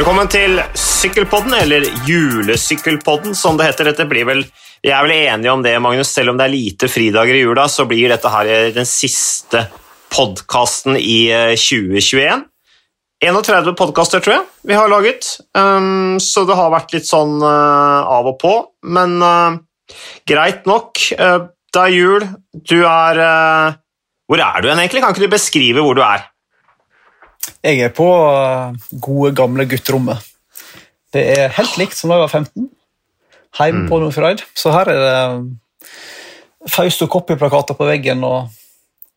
Velkommen til Sykkelpodden, eller Julesykkelpodden, som det heter. Dette blir vel, Vi er vel enige om det, Magnus. Selv om det er lite fridager i jula, så blir dette her den siste podkasten i eh, 2021. 31 podkaster, tror jeg, vi har laget. Um, så det har vært litt sånn uh, av og på. Men uh, greit nok. Uh, det er jul. Du er Hvor er du hen, egentlig? Kan ikke du beskrive hvor du er? Jeg er på uh, gode, gamle gutterommet. Det er helt likt som da jeg var 15. Hjemme på Nordfjordeid. Så her er det Faust Fausto Coppi-plakater på veggen og,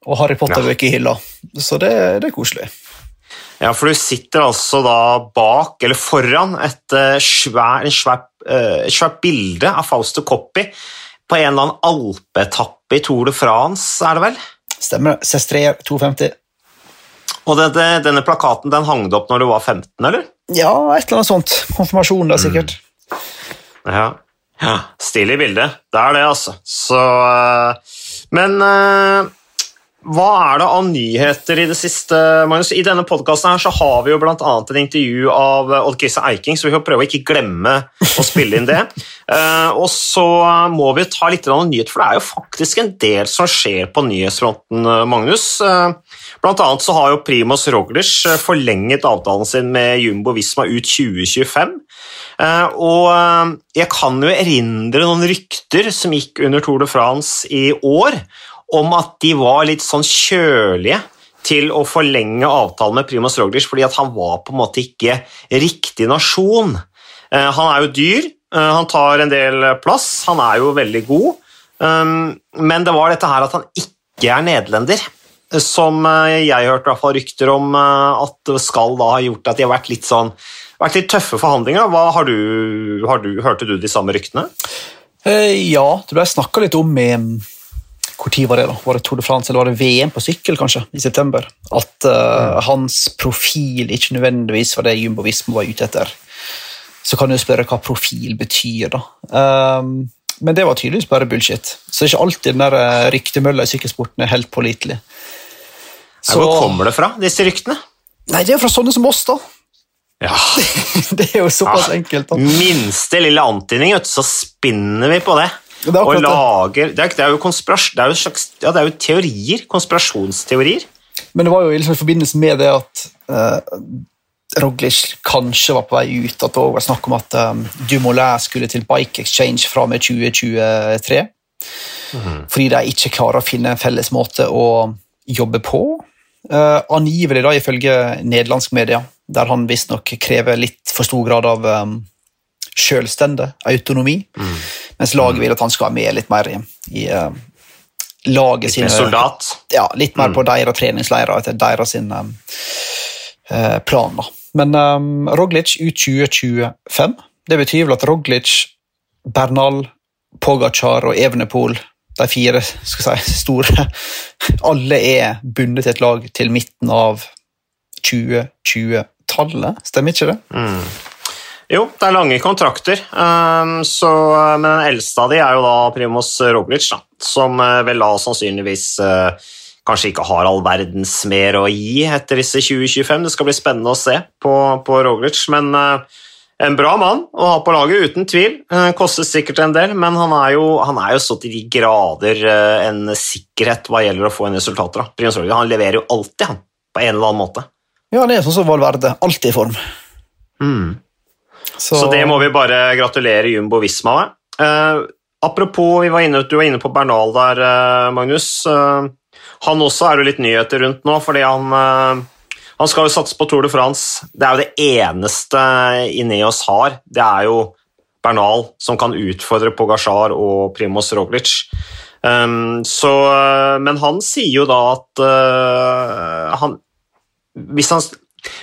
og Harry Potter-bøker i hylla. Så det, det er koselig. Ja, for du sitter altså da bak, eller foran, et svært svær, svær, bilde av Fausto Coppi på en eller annen alpeetappe i Tour de France, er det vel? Stemmer det. Sestrier 250. Og det, denne plakaten den hang du opp når du var 15, eller? Ja, et eller annet sånt. Konfirmasjon, da, sikkert. Ja. ja. Stilig bilde. Det er det, altså. Så uh, Men uh, hva er det av nyheter i det siste, Magnus? I denne podkasten har vi jo bl.a. et intervju av Odd Christian Eiking, så vi får prøve å ikke glemme å spille inn det. Og så må vi ta litt av nyheter, for det er jo faktisk en del som skjer på nyhetsfronten, Magnus. Uh, blant annet så har jo Primoz Roglic forlenget avtalen sin med Jumbo Visma ut 2025. Uh, og jeg kan jo erindre noen rykter som gikk under Tour de France i år, om at de var litt sånn kjølige til å forlenge avtalen med Primoz Roglic fordi at han var på en måte ikke riktig nasjon. Han er jo dyr, han tar en del plass, han er jo veldig god, men det var dette her at han ikke er nederlender, som jeg hørte i hvert fall rykter om at skal da ha gjort at de har vært litt sånn vært litt tøffe forhandlinger. Hva, har du, har du, hørte du de samme ryktene? Eh, ja, det ble snakka litt om i Når var det? da? Var det Tour de France eller var det VM på sykkel kanskje, i september? At uh, hans profil ikke nødvendigvis var det Jumbo Visma var ute etter. Så kan du spørre hva profil betyr, da. Um, men det var tydeligvis bare bullshit. Så det er ikke alltid den der ryktemølla i sykkelsporten er helt pålitelig. Så, Hvor kommer det fra, disse ryktene? Nei, Det er jo fra sånne som oss, da. Ja. det er jo såpass Ja. enkelt. Da. Minste lille antydning, så spinner vi på det. Det er lager Det er, det er. Det er jo, slags, ja, det er jo teorier. Konspirasjonsteorier. Men det var jo liksom i forbindelse med det at uh, Roglic kanskje var på vei ut, at det var snakk om at um, Dumoulin skulle til Bike Exchange fra og med 2023. Fordi de ikke klarer å finne en felles måte å jobbe på. Uh, angivelig, da, ifølge nederlandsk media, der han visstnok krever litt for stor grad av um, selvstende, autonomi, mens laget vil at han skal være med litt mer i, i uh, laget sin. sine soldat. ja, litt mer på deres treningsleirer etter deres sin, um, uh, plan. Da. Men um, Roglic ut 2025. Det betyr vel at Roglic, Bernal, Pogacar og Evenepool, de fire si, store, alle er bundet til et lag til midten av 2020-tallet. Stemmer ikke det? Jo, det er lange kontrakter, um, så, men den eldste av de er jo da Primoz Roglic, da, som eh, vel da sannsynligvis uh, kanskje ikke har all verdens mer å gi etter disse 2025. Det skal bli spennende å se på, på Roglic, men eh, en bra mann å ha på laget, uten tvil. Eh, koster sikkert en del, men han er jo, han er jo så til de grader eh, en sikkerhet hva gjelder å få inn resultater. Han leverer jo alltid, han, på en eller annen måte. Ja, det er sånn som Valverde. Alltid i form. Så det må vi bare gratulere Jumbo Visma med. Eh, apropos, vi var inne, du var inne på Bernal der, eh, Magnus. Eh, han også er jo litt nyheter rundt nå, fordi han, eh, han skal jo satse på Tour de France. Det er jo det eneste Ineos har. Det er jo Bernal som kan utfordre Pogasjar og Primoz Roglic. Um, så, men han sier jo da at uh, han hvis han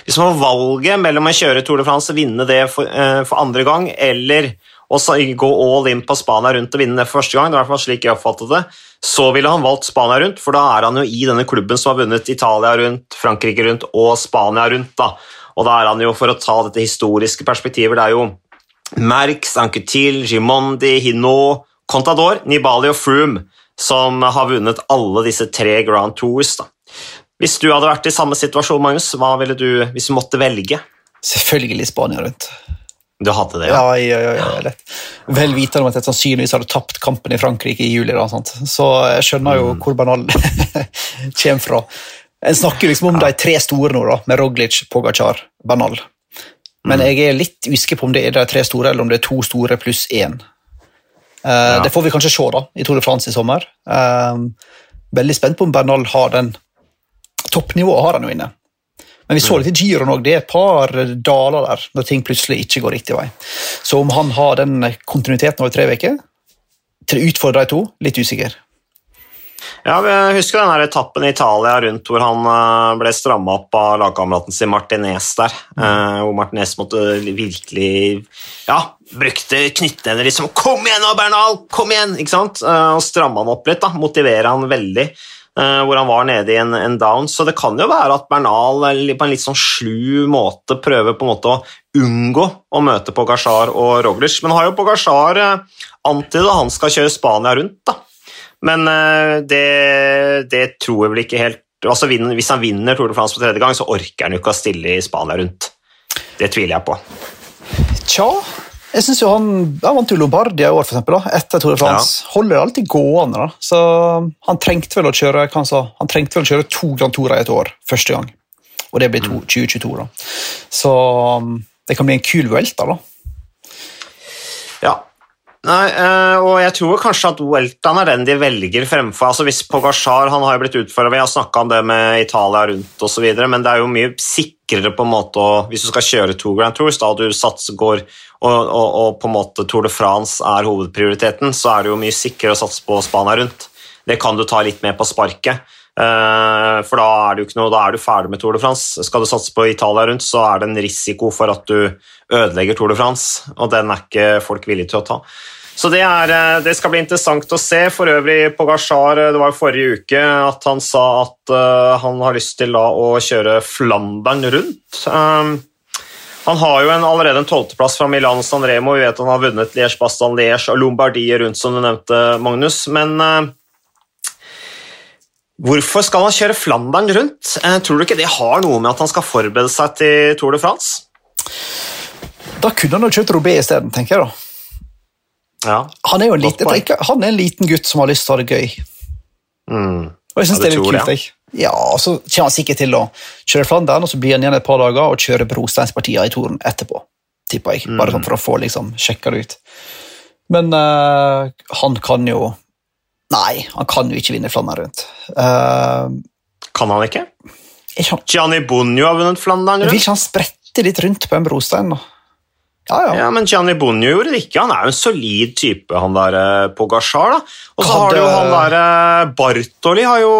hvis man har valget mellom å kjøre Tour de France og vinne det for, uh, for andre gang, eller sa- gå all in på Spania rundt og vinne det for første gang, det er i hvert fall slik jeg oppfattet det, så ville han valgt Spania rundt, for da er han jo i denne klubben som har vunnet Italia rundt, Frankrike rundt og Spania rundt. da. Og da er han jo, for å ta dette historiske perspektivet, det er jo Merx, Anquetil, Gimondi, Hinault, Contador, Nibali og Froome som har vunnet alle disse tre Grand Tours. da. Hvis du hadde vært i samme situasjon, Magnus, hva ville du hvis du måtte velge? Selvfølgelig Spania rundt. Du hadde det, ja? Ja, ja, ja, ja lett. Vel vitende om at jeg sannsynligvis hadde tapt kampen i Frankrike i juli. Da? Så jeg skjønner jo mm. hvor Banal kommer fra. En snakker liksom om de tre store nå, da, med Roglic, Pogacar, Banal. Men mm. jeg er litt usikker på om det er de tre store, eller om det er to store pluss én. Uh. Det får vi kanskje se da, i Tour de France i sommer. Uh, veldig spent på om Bernal har den toppnivået har han jo inne. Men vi så litt i giroen òg. Det er et par daler der når ting plutselig ikke går riktig vei. Så om han har den kontinuiteten over tre uker til å utfordre de to, litt usikker. Ja, jeg husker den her etappen i Italia rundt hvor han eh, ble stramma opp av lagkameraten sin Martinez der. Mm. Hvor Martinez måtte virkelig Ja, brukte knyttnever liksom 'Kom igjen nå, Bernal! Kom igjen!' ikke sant? Eh, og stramma han opp litt. da, Motivere han veldig. Eh, hvor han var nede i en, en, down. Så det kan jo være at Bernal på en litt sånn slu måte prøver på en måte å unngå å møte Pogasjar og Roglic. Men har jo Pogasjar eh, antydet han skal kjøre Spania rundt, da. Men eh, det, det tror jeg vel ikke helt altså Hvis han vinner Tour de France på tredje gang, så orker han jo ikke å stille i Spania rundt. Det tviler jeg på. Tja, jeg synes jo Han han vant jo Lombardia i år, for eksempel, da, etter Tour de France. Ja. Holder alltid gående. da. Så Han trengte vel å kjøre hva han sa, han trengte vel å kjøre to Grand Tourer i et år første gang. Og det blir 2022. Mm. da. Så um, det kan bli en kul velter, da. Ja. Nei, øh, og jeg tror kanskje at Weltan er den de velger fremfor altså Hvis Pogasjar han har jo blitt utfordra, vi har snakka om det med Italia rundt osv., men det er jo mye sikrere på en måte å, hvis du skal kjøre to Grand Tours, da du satser, går og, og, og, på en måte Tour de France er hovedprioriteten, så er det jo mye sikrere å satse på Spania rundt. Det kan du ta litt med på sparket, for da er, du ikke noe, da er du ferdig med Tour de France. Skal du satse på Italia rundt, så er det en risiko for at du ødelegger Tour de France, og den er ikke folk villige til å ta. Så det, er, eh, det, skal bli interessant å se. For øvrig, Pogasjar, eh, det var jo forrige uke at han sa at han har lyst til da, å kjøre Flandern rundt. Han har jo en, allerede en tolvteplass fra Milan San Remo. Vi vet han har vunnet Liège, Bastan Liège og Lombardie rundt, som du nevnte, Magnus. Men uh, hvorfor skal han kjøre Flandern rundt? Uh, tror du ikke det har noe med at han skal forberede seg til Tour de France? Da kunne han jo kjørt Robé isteden, tenker jeg. da. Ja, han, er jo en liten, tenker, han er en liten gutt som har lyst til å ha det gøy. Mm. Og jeg synes ja, det er litt kult. Det. Ja, og Så kommer han sikkert til å kjøre Flandern, og så blir han igjen et par dager og kjører brosteinspartiene i Toren etterpå. tipper jeg, Bare sånn for å få liksom, sjekka det ut. Men uh, han kan jo Nei, han kan jo ikke vinne Flandern rundt. Uh, kan han ikke? ikke han... Gianni Bonio har vunnet Flandern rundt. Vil ikke han sprette litt rundt på en brostein? da? Ja, ja. ja, Men Gianni Bonio gjorde det ikke. Han er jo en solid type, han der uh, Pogasjar. Og så har du jo han der Bartoli har jo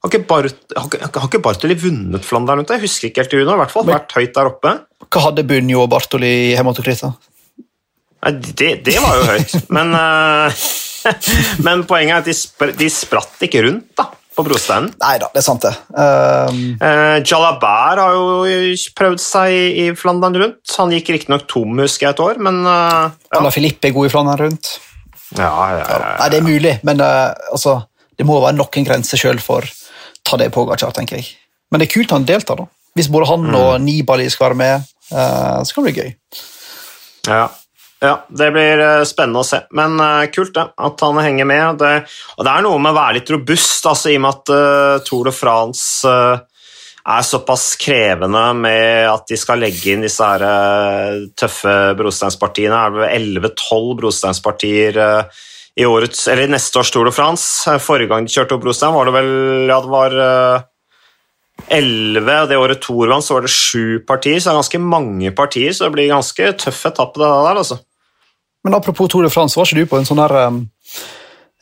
har ikke, Bart, har, har ikke Bartoli vunnet Flandern? Jeg husker ikke helt i hvert fall. Vært høyt der oppe. Hva hadde Bunjo og Bartoli i Hematokrita? Nei, det, det, var jo høyt, men, uh, men poenget er at de, spr de, spratt ikke rundt da, på brosteinen. Nei da, det er sant, det. Um... Uh, Jalabert har jo prøvd seg i, i Flandern rundt. Han gikk riktignok tom, husker jeg, et år, men uh, ja. Philippe er god i Flandern rundt. Ja, ja, ja, Nei, det er mulig, men uh, altså, det må være nok en grense sjøl for ta det Pogacar, tenker jeg. Men det er kult han deltar, da. Hvis både han mm. og Nibali skal være med, uh, så kan det bli gøy. Ja. Ja. det blir uh, spennende å se. Men uh, kult det, at han henger med. Det, og det er noe med å være litt robust, altså, i og med at Tour de France er såpass krevende med at de skal legge inn disse her, tøffe brosteinspartiene. Det er 11-12 brosteinspartier i årets, eller neste års Tour de France. Forrige gang de kjørte opp Brostein, var det vel ja, det var eh, elleve, og det året Tour vant, så var det sju partier. Så det er ganske mange partier, så det blir ganske tøff etappe, det der. altså. Men apropos Tour de France, var ikke du på en sånn her um,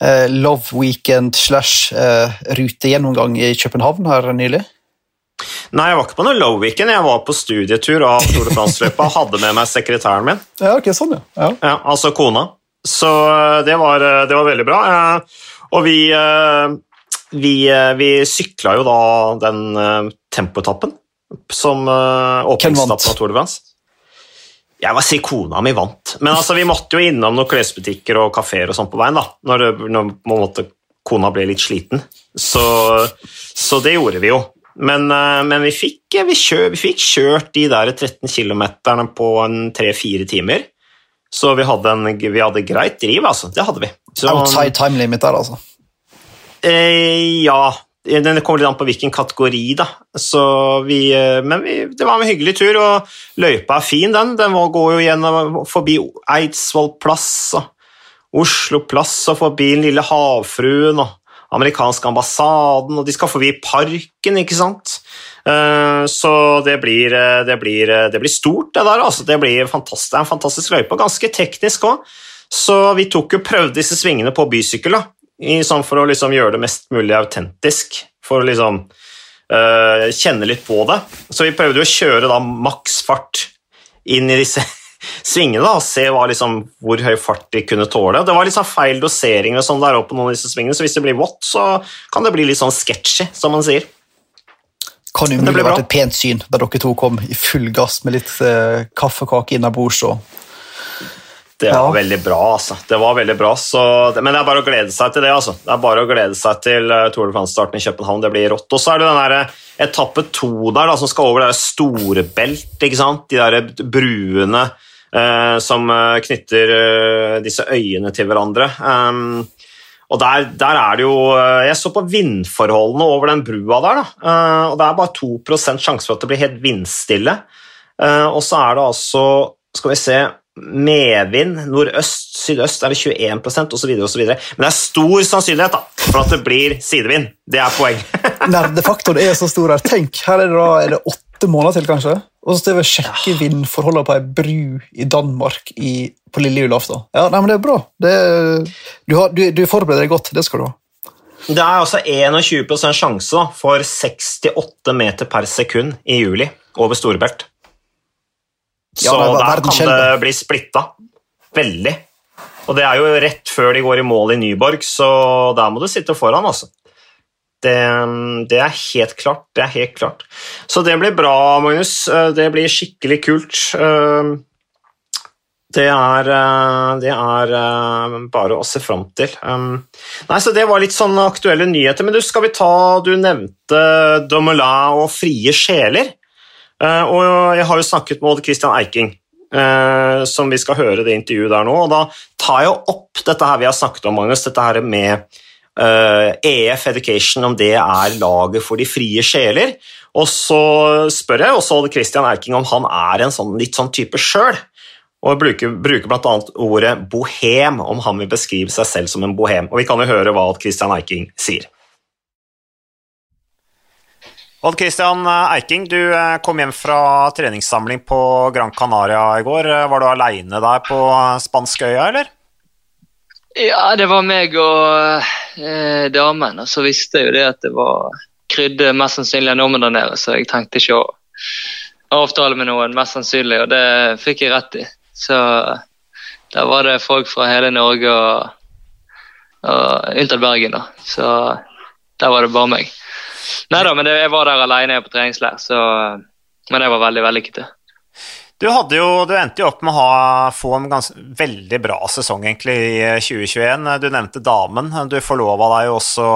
uh, Love Weekend slash uh, rutegjennomgang i København her nylig? Nei, jeg var ikke på noe Love weekend. Jeg var på studietur av Tour de France-løpet og hadde med meg sekretæren min. Ja, ok, sånn, ja. ja. ja altså kona. Så eh, det var, eh, det var veldig bra. Eh, og vi, vi, vi sykla jo da den tempoetappen som åpningsetappen av Tour de France. Jeg vil si kona mi vant, men altså, vi måtte jo innom noen klesbutikker og kafeer og sånn på veien. da, når, når måte, kona ble litt sliten. Så, så, det gjorde vi jo. Men, eh, men vi, fikk, vi, kjør, vi, fikk, kjørt de der 13 kilometerne på en tre-fire timer. Så vi hadde, en, vi hadde greit driv, altså. Det hadde vi. Så, Outside time limit der, altså? Eh, ja. Det kommer litt an på hvilken kategori, da. Vi, eh, men vi, det var en hyggelig tur, og løypa er fin, den. Den går jo gjennom forbi Eidsvoll plass og Oslo plass og forbi Den lille havfruen og amerikanske ambassaden, og de skal forbi parken, ikke sant. Eh, så det blir, eh, det blir, det blir stort, det der. Altså. Det blir fantastisk, det er en fantastisk løype, og ganske teknisk òg. Så vi tok jo prøvde disse svingene på bysykkel, da, sånn for å liksom gjøre det mest mulig autentisk. For å liksom uh, kjenne litt på det. Så vi prøvde å kjøre da maksfart inn i disse svingene da, og se liksom, hvor høy fart de kunne tåle. Det var sånn feil dosering og sånn der oppe på noen av disse svingene, så hvis det blir vått, så kan det bli litt sånn sketchy, som man sier. Kan umulig vært et pent syn da dere to kom i full gass med litt uh, kaffekake innabords og det var ja. veldig bra, altså. Det var veldig bra, så, Men det er bare å glede seg til det. altså. Det er bare å glede seg til uh, Tour de France-starten i København. Det blir rått. Og så er det den der, eh, etappe to der da, som skal over det store belt, ikke sant? De der bruene eh, som knytter knytter disse øyene til hverandre. Um, og der, der, er det jo Jeg så på vindforholdene over den brua der, da. og det er bare 2% sjanse for at det blir helt vindstille. og så er det altså Skal vi se medvind nordøst, sydøst er det 21% osv. osv. Men det er stor sannsynlighet da, for at det blir sidevind. Det er poeng. Nerdefaktoren er så stor her. Tenk, her er det, da, er det åtte måneder til, kanskje. Og så skal vi sjekke vindforholdene på ei bru i Danmark i, på lille julaften. Ja, nei, men det er bra. Det er, du, har, du, du forbereder deg godt. Det skal du ha. Det er altså 21% sjanse for 68 meter per sekund i juli over Storebælt. Så ja, der kan det bli splitta. Veldig. Og det er jo rett før de går i mål i Nyborg, så der må du sitte foran, altså. Det, det, er helt klart. Det er helt klart. Så det blir bra, Magnus. Det blir skikkelig kult. Det er, det er bare å se fram til. Nei, så Det var litt sånn aktuelle nyheter. Men du, skal vi ta Du nevnte Domelin og Frie sjeler. Eh, og jeg har jo snakket med Odd Christian Eiking, eh, som vi skal høre det intervjuet der nå. og Da tar jeg opp dette her vi har snakket om, Magnus, dette her med EF eh, e Education, om det er laget for de frie sjeler. Og så spør jeg også Odd Christian Eiking om han er en sånn, litt sånn type sjøl. Og bruker, bruker bl.a. ordet bohem, om han vil beskrive seg selv som en bohem. Og vi kan jo høre hva Christian Eiking sier. Odd Christian Eiking, du eh, kom hjem fra treningssamling på Gran Canaria i går. Eh, var du aleine der på Spanskøya, eller? Ja, det var meg og eh, damen. Og så visste jeg jo det at det var krydde mest sannsynlig nordmenn der nede, så jeg tenkte ikke å avtale med noen, mest sannsynlig, og det fikk jeg rett i. Så der var det folk fra hele Norge og, og unntatt Bergen, da. Så der var det bare meg. Nei da, men det, jeg var der alene på treningsleir, så Men det var veldig vellykket, det. Du, jo, du, endte jo opp med å ha, få en gans, veldig bra sesong egentlig i 2021. Du nevnte damen. Du forlova deg jo også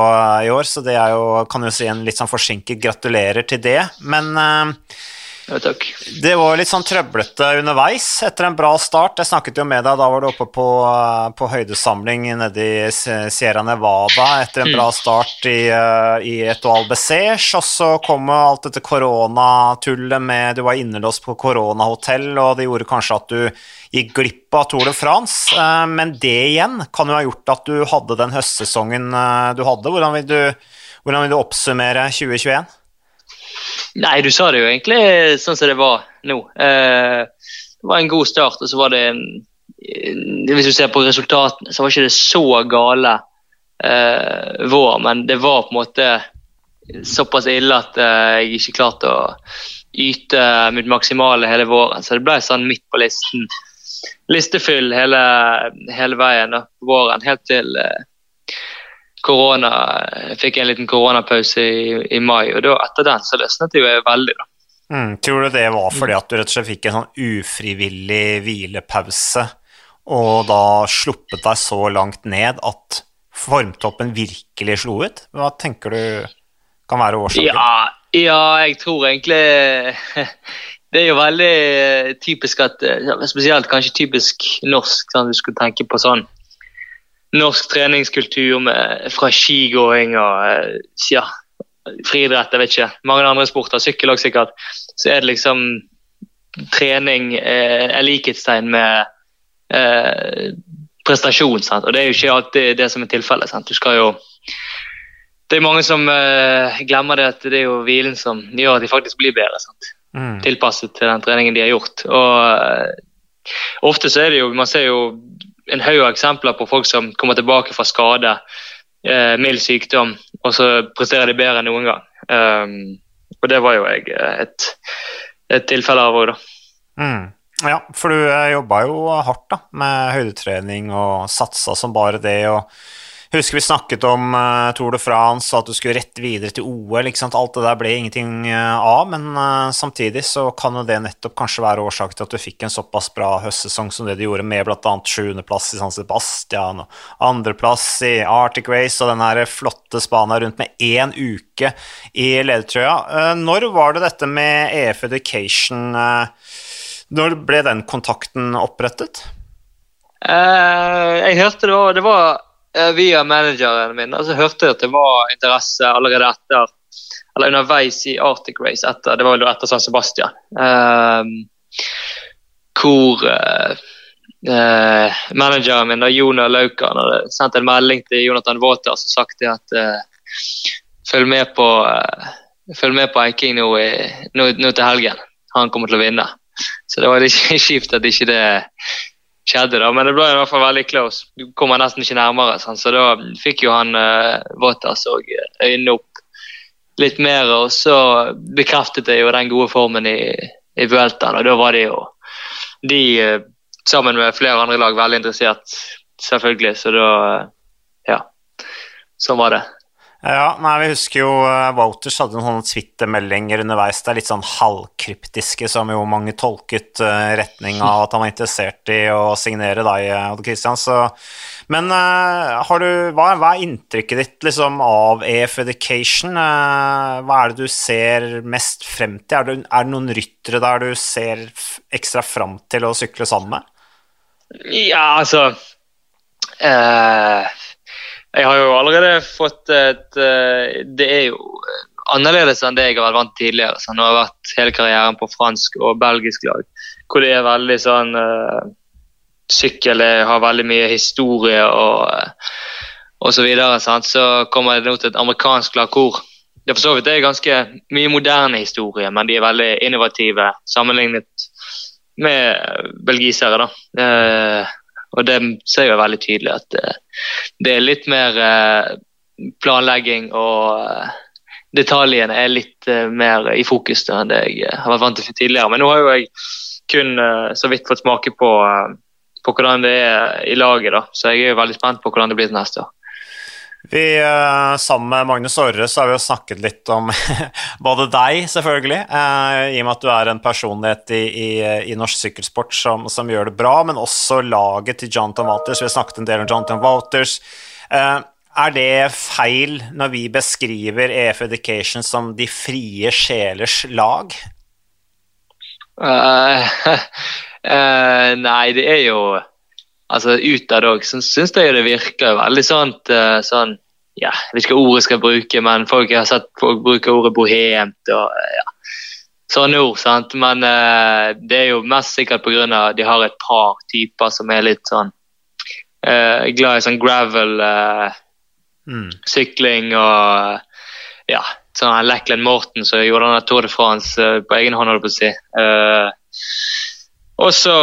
i år, så det er jo, kan jo si en litt sånn forsinket gratulerer til det. Men ja, takk. Det var litt sånn trøblete underveis etter en bra start. Jeg snakket jo med deg, da var du oppe på, eh, på høydesamling nede i Sierra Nevada etter en bra mm. start i, eh, i Etoile Bessèche, og så kom alt dette koronatullet med Du var innelåst på koronahotell, og det gjorde kanskje at du gikk glipp av Tour de France. Eh, men det igjen kan jo ha gjort at du hadde den høstsesongen du hadde. Hvordan vil du, hvordan vil du oppsummere 2021? Nei, du sa det jo egentlig sånn som det var nå. Eh, det var en god start, og så var det en Hvis du ser på resultatene, så var ikke det så gale eh, vår, men det var på en måte såpass ille at eh, jeg ikke klarte å yte mitt maksimale hele våren. Så det ble sånn midt på listen. Listefyll hele, hele veien da, våren, helt til eh, korona, fikk en liten koronapause i, i, mai, og da, etter den så løsnet det jo veldig. da. Mm, tror du det var fordi at du rett og slett fikk en sånn ufrivillig hvilepause, og da sluppet deg så langt ned at formtoppen virkelig slo ut? Hva tenker du kan være årsaken? Ja, ja, jeg tror egentlig Det er jo veldig typisk at Spesielt kanskje typisk norsk. Sånn, du skulle tenke på sånn norsk treningskultur med, fra skigåing og ja, friidrett, jeg vet ikke. Mange andre sporter, sykkel òg sikkert. Så er det liksom trening eh, er likhetstegn med eh, prestasjon. Sant? Og det er jo ikke alltid det som er tilfellet. Du skal jo det er mange som uh, glemmer det at det er jo hvilen som gjør at de faktisk blir bedre. Mm. Tilpasset til den treningen de har gjort. Og uh, Ofte så er det jo Man ser jo en haug av eksempler på folk som kommer tilbake fra skade, eh, mild sykdom, og så presterer de bedre enn noen gang. Um, og det var jo jeg et, et tilfelle av òg, da. Mm. Ja, for du jobba jo hardt da, med høydetrening og satsa som bare det. og husker vi snakket om uh, Tour de France at du skulle rett videre til OL. ikke sant? Alt det der ble ingenting uh, av, men uh, samtidig så kan jo det nettopp kanskje være årsak til at du fikk en såpass bra høstsesong som det du gjorde, med bl.a. sjuendeplass i San Sebastian og andreplass i Arctic Race og den her flotte Spania rundt med én uke i ledertrøya. Når var det dette med EF Education Når ble den kontakten opprettet? jeg hørte det var, det var Eh, via manageren min så hørte jeg at det var interesse allerede etter eller underveis i Arctic Race etter, det var vel etter San Sebastian. Eh, hvor eh, manageren min, da, Jona Laukan, hadde sendt en melding til Jonathan Waters og sagt at uh, følg med på følg med på Eiking nå, nå, nå, til helgen. Han kommer til å vinne. Så det var litt kjipt at ikke det skjedde, da. Men det ble i hvert fall veldig close. Du kommer nesten ikke nærmere. Sånn. Så da fikk jo han uh, Waters òg øynene opp litt mer, og så bekreftet det jo den gode formen i, i Vuelta, Og da var de jo de, uh, sammen med flere andre lag, veldig interessert, selvfølgelig. Så da uh, Ja. Sånn var det. Ja, nei, Vi husker jo uh, Wouters hadde noen twittermeldinger underveis der, litt sånn halvkryptiske, som jo mange tolket uh, retning av at han var interessert i å signere deg, eh, Odd Christian. Så, men uh, du, hva, hva, er inntrykket ditt liksom, av EF Education? hva er det du ser mest frem til? Er det, er det noen ryttere der du ser ekstra frem til å sykle sammen med? Ja, altså jeg har jo allerede fått et eh, Det er jo annerledes enn det jeg har vært vant tidligere. Så nå har jeg vært hele karrieren på fransk og belgisk lag, hvor det er veldig sånn uh, Sykkel har veldig mye historie og, og så videre. Sant? Så kommer det nå til et amerikansk lag hvor det for så vidt er ganske mye moderne historie, men de er veldig innovative sammenlignet med belgisere. da. Og det ser jeg veldig tydelig at uh, det er litt mer uh, planlegging og uh, detaljene er litt mer i fokus enn det jeg har vært vant til tidligere. Men nå har jo jeg kun så vidt fått smake på, på hvordan det er i laget, da. så jeg er jo veldig spent på hvordan det blir til neste år. Vi, eh, Sammen med Magnus Orre så har vi jo snakket litt om både deg, selvfølgelig, eh, i og med at du er en personlighet i, i, i norsk sykkelsport som, som, gjør det bra, men også laget til Jonathan Walters. Vi har snakket en del om Jonathan Walters. Eh, er det feil når vi beskriver EF Education som de frie sjelers lag? Uh, uh, nei, det er jo altså utad òg, så syns jeg det virker veldig sånn, sånn ja, Jeg vet ikke hva ordet skal bruke, men folk har sett folk bruke ordet bohemt og ja, sånne ord. sant? Men uh, det er jo mest sikkert pga. at de har et par typer som er litt sånn uh, glad i sånn gravel, uh, mm. sykling og ja, sånn Leckland Morten som gjorde denne Tour de France på egen hånd, holdt på å si. og så,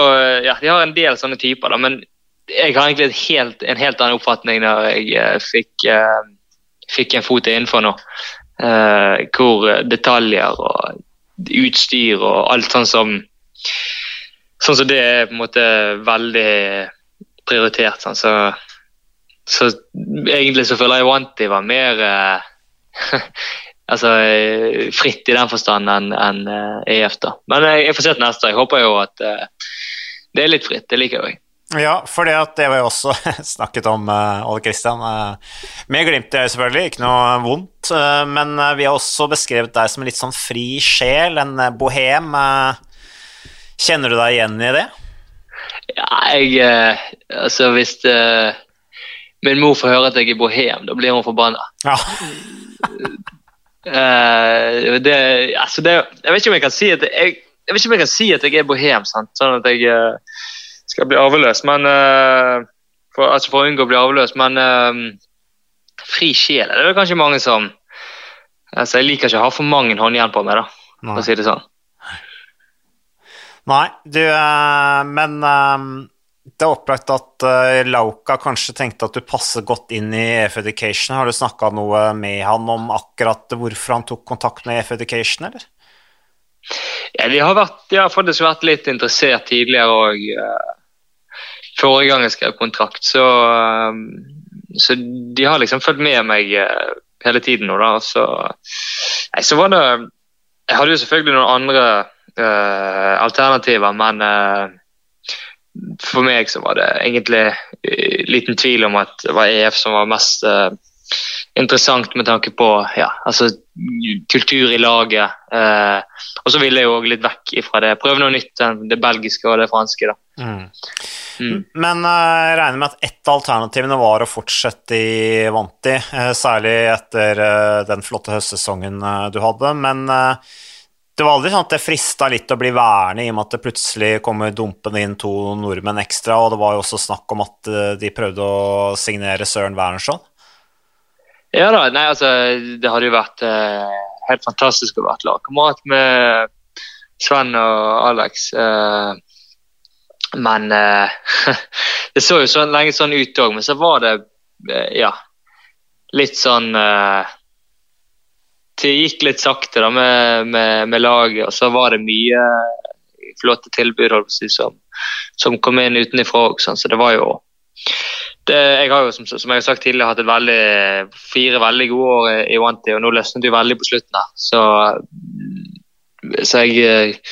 ja, De har en del sånne typer, da, men jeg har egentlig helt, en helt annen oppfatning når jeg uh, fikk, uh, fikk, en fot innenfor nå. Uh, hvor detaljer og utstyr og alt sånn som Sånn som det er på en måte veldig prioritert. Sånn. Så, så, egentlig så føler jeg Wanty var mer altså, fritt i den forstand enn en EF. da. Men jeg får se til neste. Jeg håper jo at det er litt fritt. Det liker jeg. Ja, for det, det var jo også snakket om, uh, Ole Kristian. Uh, med glimt i øyet, selvfølgelig, ikke noe vondt. Uh, men vi har også beskrevet deg som en litt sånn fri sjel, en bohem. kjenner du deg igjen i det? Ja, jeg Altså, hvis min mor får høre at jeg er bohem, da blir hun forbanna. Ja. det, altså det, jeg vet ikke om jeg kan si at jeg, jeg vet ikke om jeg kan si at jeg er bohem, sant? sånn at jeg skal bli arveløs, men uh, for, altså for å unngå å bli arveløs. Men uh, fri sjel er det kanskje mange som altså Jeg liker ikke å ha for mange håndjern på meg, da, for å si det sånn. Nei, du uh, Men det er opplagt at Lauka kanskje tenkte at du passer godt inn i EF Education. Har du snakka noe med han om akkurat hvorfor han tok kontakt med EF Education, eller? Ja, de har, vært, de har faktisk vært litt interessert tidligere òg forrige gang jeg skrev kontrakt. Så, um, så de har liksom fulgt med meg uh, hele tiden nå, da. Så, nei, så var det Jeg hadde jo selvfølgelig noen andre uh, alternativer, men uh, for meg så var det egentlig uh, liten tvil om at det var EF som var mest uh, interessant med tanke på ja, altså, kultur i laget. Eh, og så ville jeg jo litt vekk ifra det. Prøve noe nytt det belgiske og det franske. Mm. Mm. Men uh, jeg regner med at ett av alternativene var å fortsette i Vanti, uh, særlig etter uh, den flotte høstsesongen du hadde. Men det var aldri sånn at det frista litt å bli værende, i og med at det plutselig kommer dumpende inn to nordmenn ekstra, og det var jo også snakk om at de prøvde å signere Søren Wernskjold? Ja da, nei altså det hadde jo vært helt fantastisk å være lagkamerat med Sven og Alex. Eh, men eh, Det så jo så lenge sånn ut òg, men så var det uh, ja, litt sånn uh, Det gikk litt sakte da med, med, med, laget, og så var det mye flotte tilbud som, som, kom inn utenfra òg. Sånn, så det var jo det, jeg har jo som, som, jeg har sagt tidligere hatt veldig, fire veldig gode år i, Wanty, og nå løsnet det jo veldig på slutten. her. Så, så jeg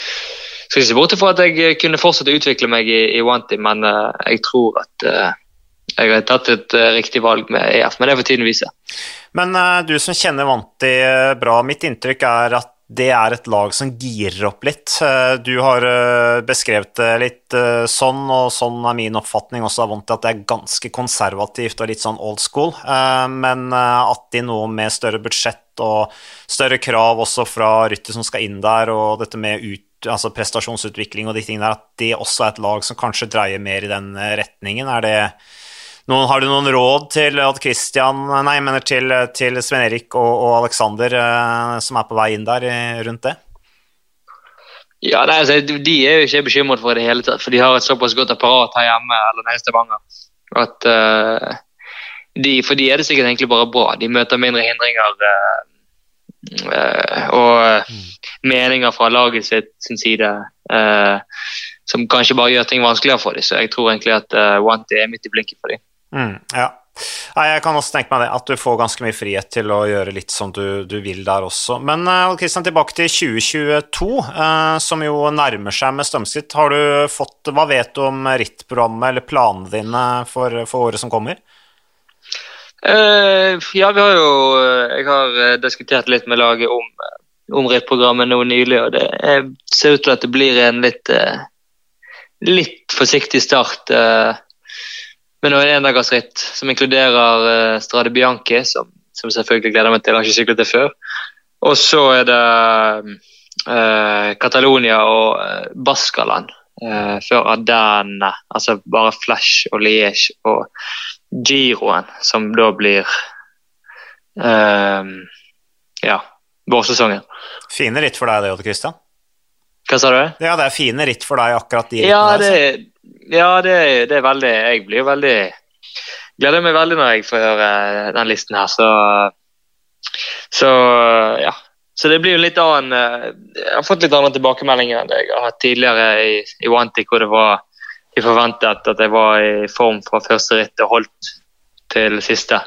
skal ikke se bort fra at jeg eh, kunne fortsette å utvikle meg i, i Wanty, men uh, jeg tror at uh, jeg har tatt et uh, riktig valg med EF. Men det får tiden vise. Men du som kjenner Wanty bra, mitt inntrykk er at det er et lag som girer opp litt. Du har beskrevet det litt sånn, og sånn er min oppfatning også av Wanty, at det er ganske konservativt og litt sånn old school. Men at de nå med større budsjett og større krav også fra Rytter som skal inn der, og dette med ut altså prestasjonsutvikling og de tingene der, at det også er et lag som kanskje dreier mer i den eh, retningen? Er det noen, har du noen råd til Odd Christian, nei, mener til, til Svein Erik og, og Aleksander eh, som er på vei inn der rundt det? Ja, nei, altså, De er jo ikke bekymret for det hele tatt, for de har et såpass godt apparat her hjemme eller nede i Stavanger. At uh, de, For de er det sikkert egentlig bare bra. De møter mindre hindringer. Uh, Uh, og mm. meninger fra laget sitt sin side uh, som kanskje bare gjør ting vanskeligere for dem. Så jeg tror egentlig at uh, Wanty er midt i blinken for dem. Mm, ja. Jeg kan også tenke meg det, at du får ganske mye frihet til å gjøre litt som du, du vil der også. Men Kristian, tilbake til 2022, som jo nærmer seg med stømskritt. Har du fått, Hva vet du om rittprogrammet eller planene dine for, for året som kommer? Eh, ja, vi har jo Jeg har uh, diskutert litt med laget om, om rittprogrammet nå nylig, og det er, ser ut til at det blir en litt, uh, litt forsiktig start med noen endagsritt som inkluderer Strade Bianchi, som, som, selvfølgelig gleder meg til. Jeg har ikke syklet det før. Og så er det Catalonia og Baskaland før Adane, altså bare Flash og Liège og giroen, som da blir uh, ja, vårsesongen. Fine ritt for deg det, Odd Christian. Hva sa du? Ja, det er fine ritt for deg, akkurat de ja, det der. Ja, det, det, er veldig Jeg blir veldig Gleder meg veldig når jeg får høre den listen her, så Så ja. Så det blir jo litt annen eh, Jeg har fått litt andre tilbakemeldinger enn det jeg har hatt tidligere i, i Wantic, hvor det var de forventet at jeg var i form fra første ritt og holdt til siste.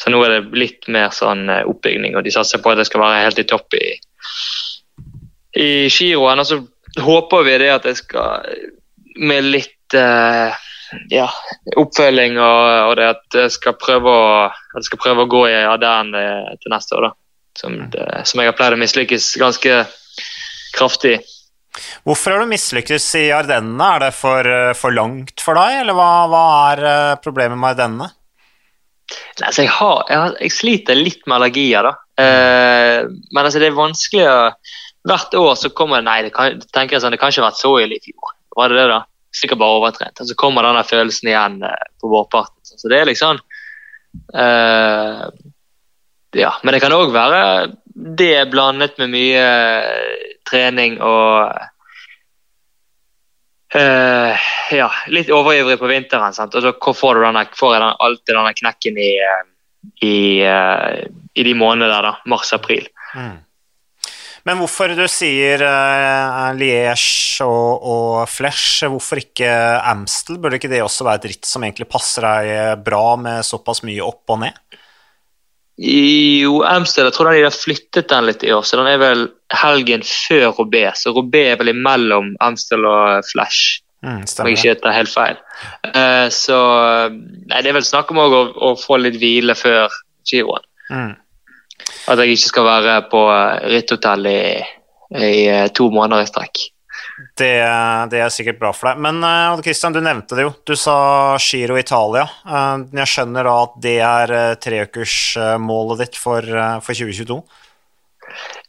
Så nå er det litt mer sånn eh, oppbygning, og de satser på at jeg skal være helt i topp i, i giroen. Og så håper vi det at jeg skal med litt uh, ja, oppfølging og, og, det at jeg skal prøve å, skal prøve å gå i Aden til neste år. da. Som, det, som jeg har pleid å mislykkes ganske kraftig. Hvorfor har du mislykkes i Ardennene? Er det for, for, langt for deg, eller hva, hva er problemet med Ardennene? Altså jeg, har, jeg, har, jeg, sliter litt med allergier, da. Eh, men altså, det er vanskelig å Hvert år så kommer det Nei, det kan, tenker jeg sånn, det kan ikke ha vært så ille i fjor. Var det det, da? Sikkert bare overtrent. Og så kommer denne følelsen igjen eh, på vårparten. Så det er liksom uh, Ja. Men det kan òg være det blandet med mye eh, trening og Uh, ja, litt overivrig på vinteren. Sant? Og så får, denne, får jeg den, alltid denne knekken i, i, uh, i de månedene der, mars-april. Mm. Men hvorfor du sier uh, Liège og, og, Flesh, hvorfor ikke Amstel? Burde ikke det også være et ritt som egentlig passer deg bra med såpass mye opp og ned? Jo, Amstel, jeg tror de har flyttet den litt i år, så den er vel helgen før Robé. Så Robé er vel imellom Amstel og Flash, mm, om jeg ikke tar helt feil. Uh, så nei, det er vel snakk om å, å, få litt hvile før giroen. Mm. At jeg ikke skal være på ritthotell i, i eh, to måneder i strekk. Det, det, er sikkert bra for deg. Men Odd Christian, du nevnte det jo. Du sa Giro Italia. Eh, jeg skjønner da at det er eh, treukersmålet ditt for, for 2022?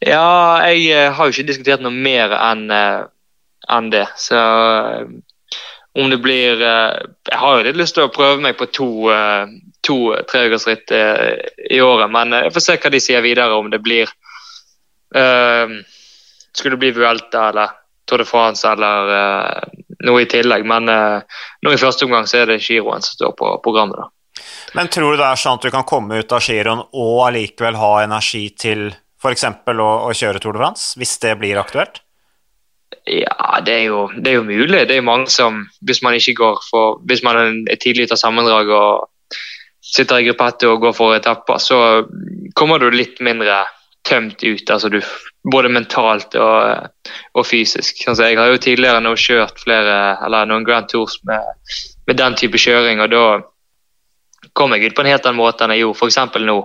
Ja, jeg har jo ikke diskutert noe mer enn enn det. Så om det blir Jeg har jo litt lyst til å prøve meg på to, to treukersritt eh, i året. Men eh, jeg får se hva de sier videre, om det blir uh, Skulle det bli Vuelta eller Tour de France eller uh, noe i tillegg. Men uh, nå i første omgang så er det giroen som står på programmet. da. Men tror du det er sånn at du kan komme ut av giroen og allikevel ha energi til f.eks. Å, å kjøre Tour de France, hvis det blir aktuelt? Ja, det er, jo, det er jo mulig. Det er jo mange som, hvis man ikke går for Hvis man er tidlig ute av sammendrag og sitter i gruppetto og går for etapper, så kommer du litt mindre tømt ut. altså du, Både mentalt og, og fysisk. Altså, jeg har jo tidligere nå kjørt flere, eller noen Grand Tours med, med den type kjøring, og da kom jeg ut på en helt annen måte enn jeg gjorde f.eks. nå.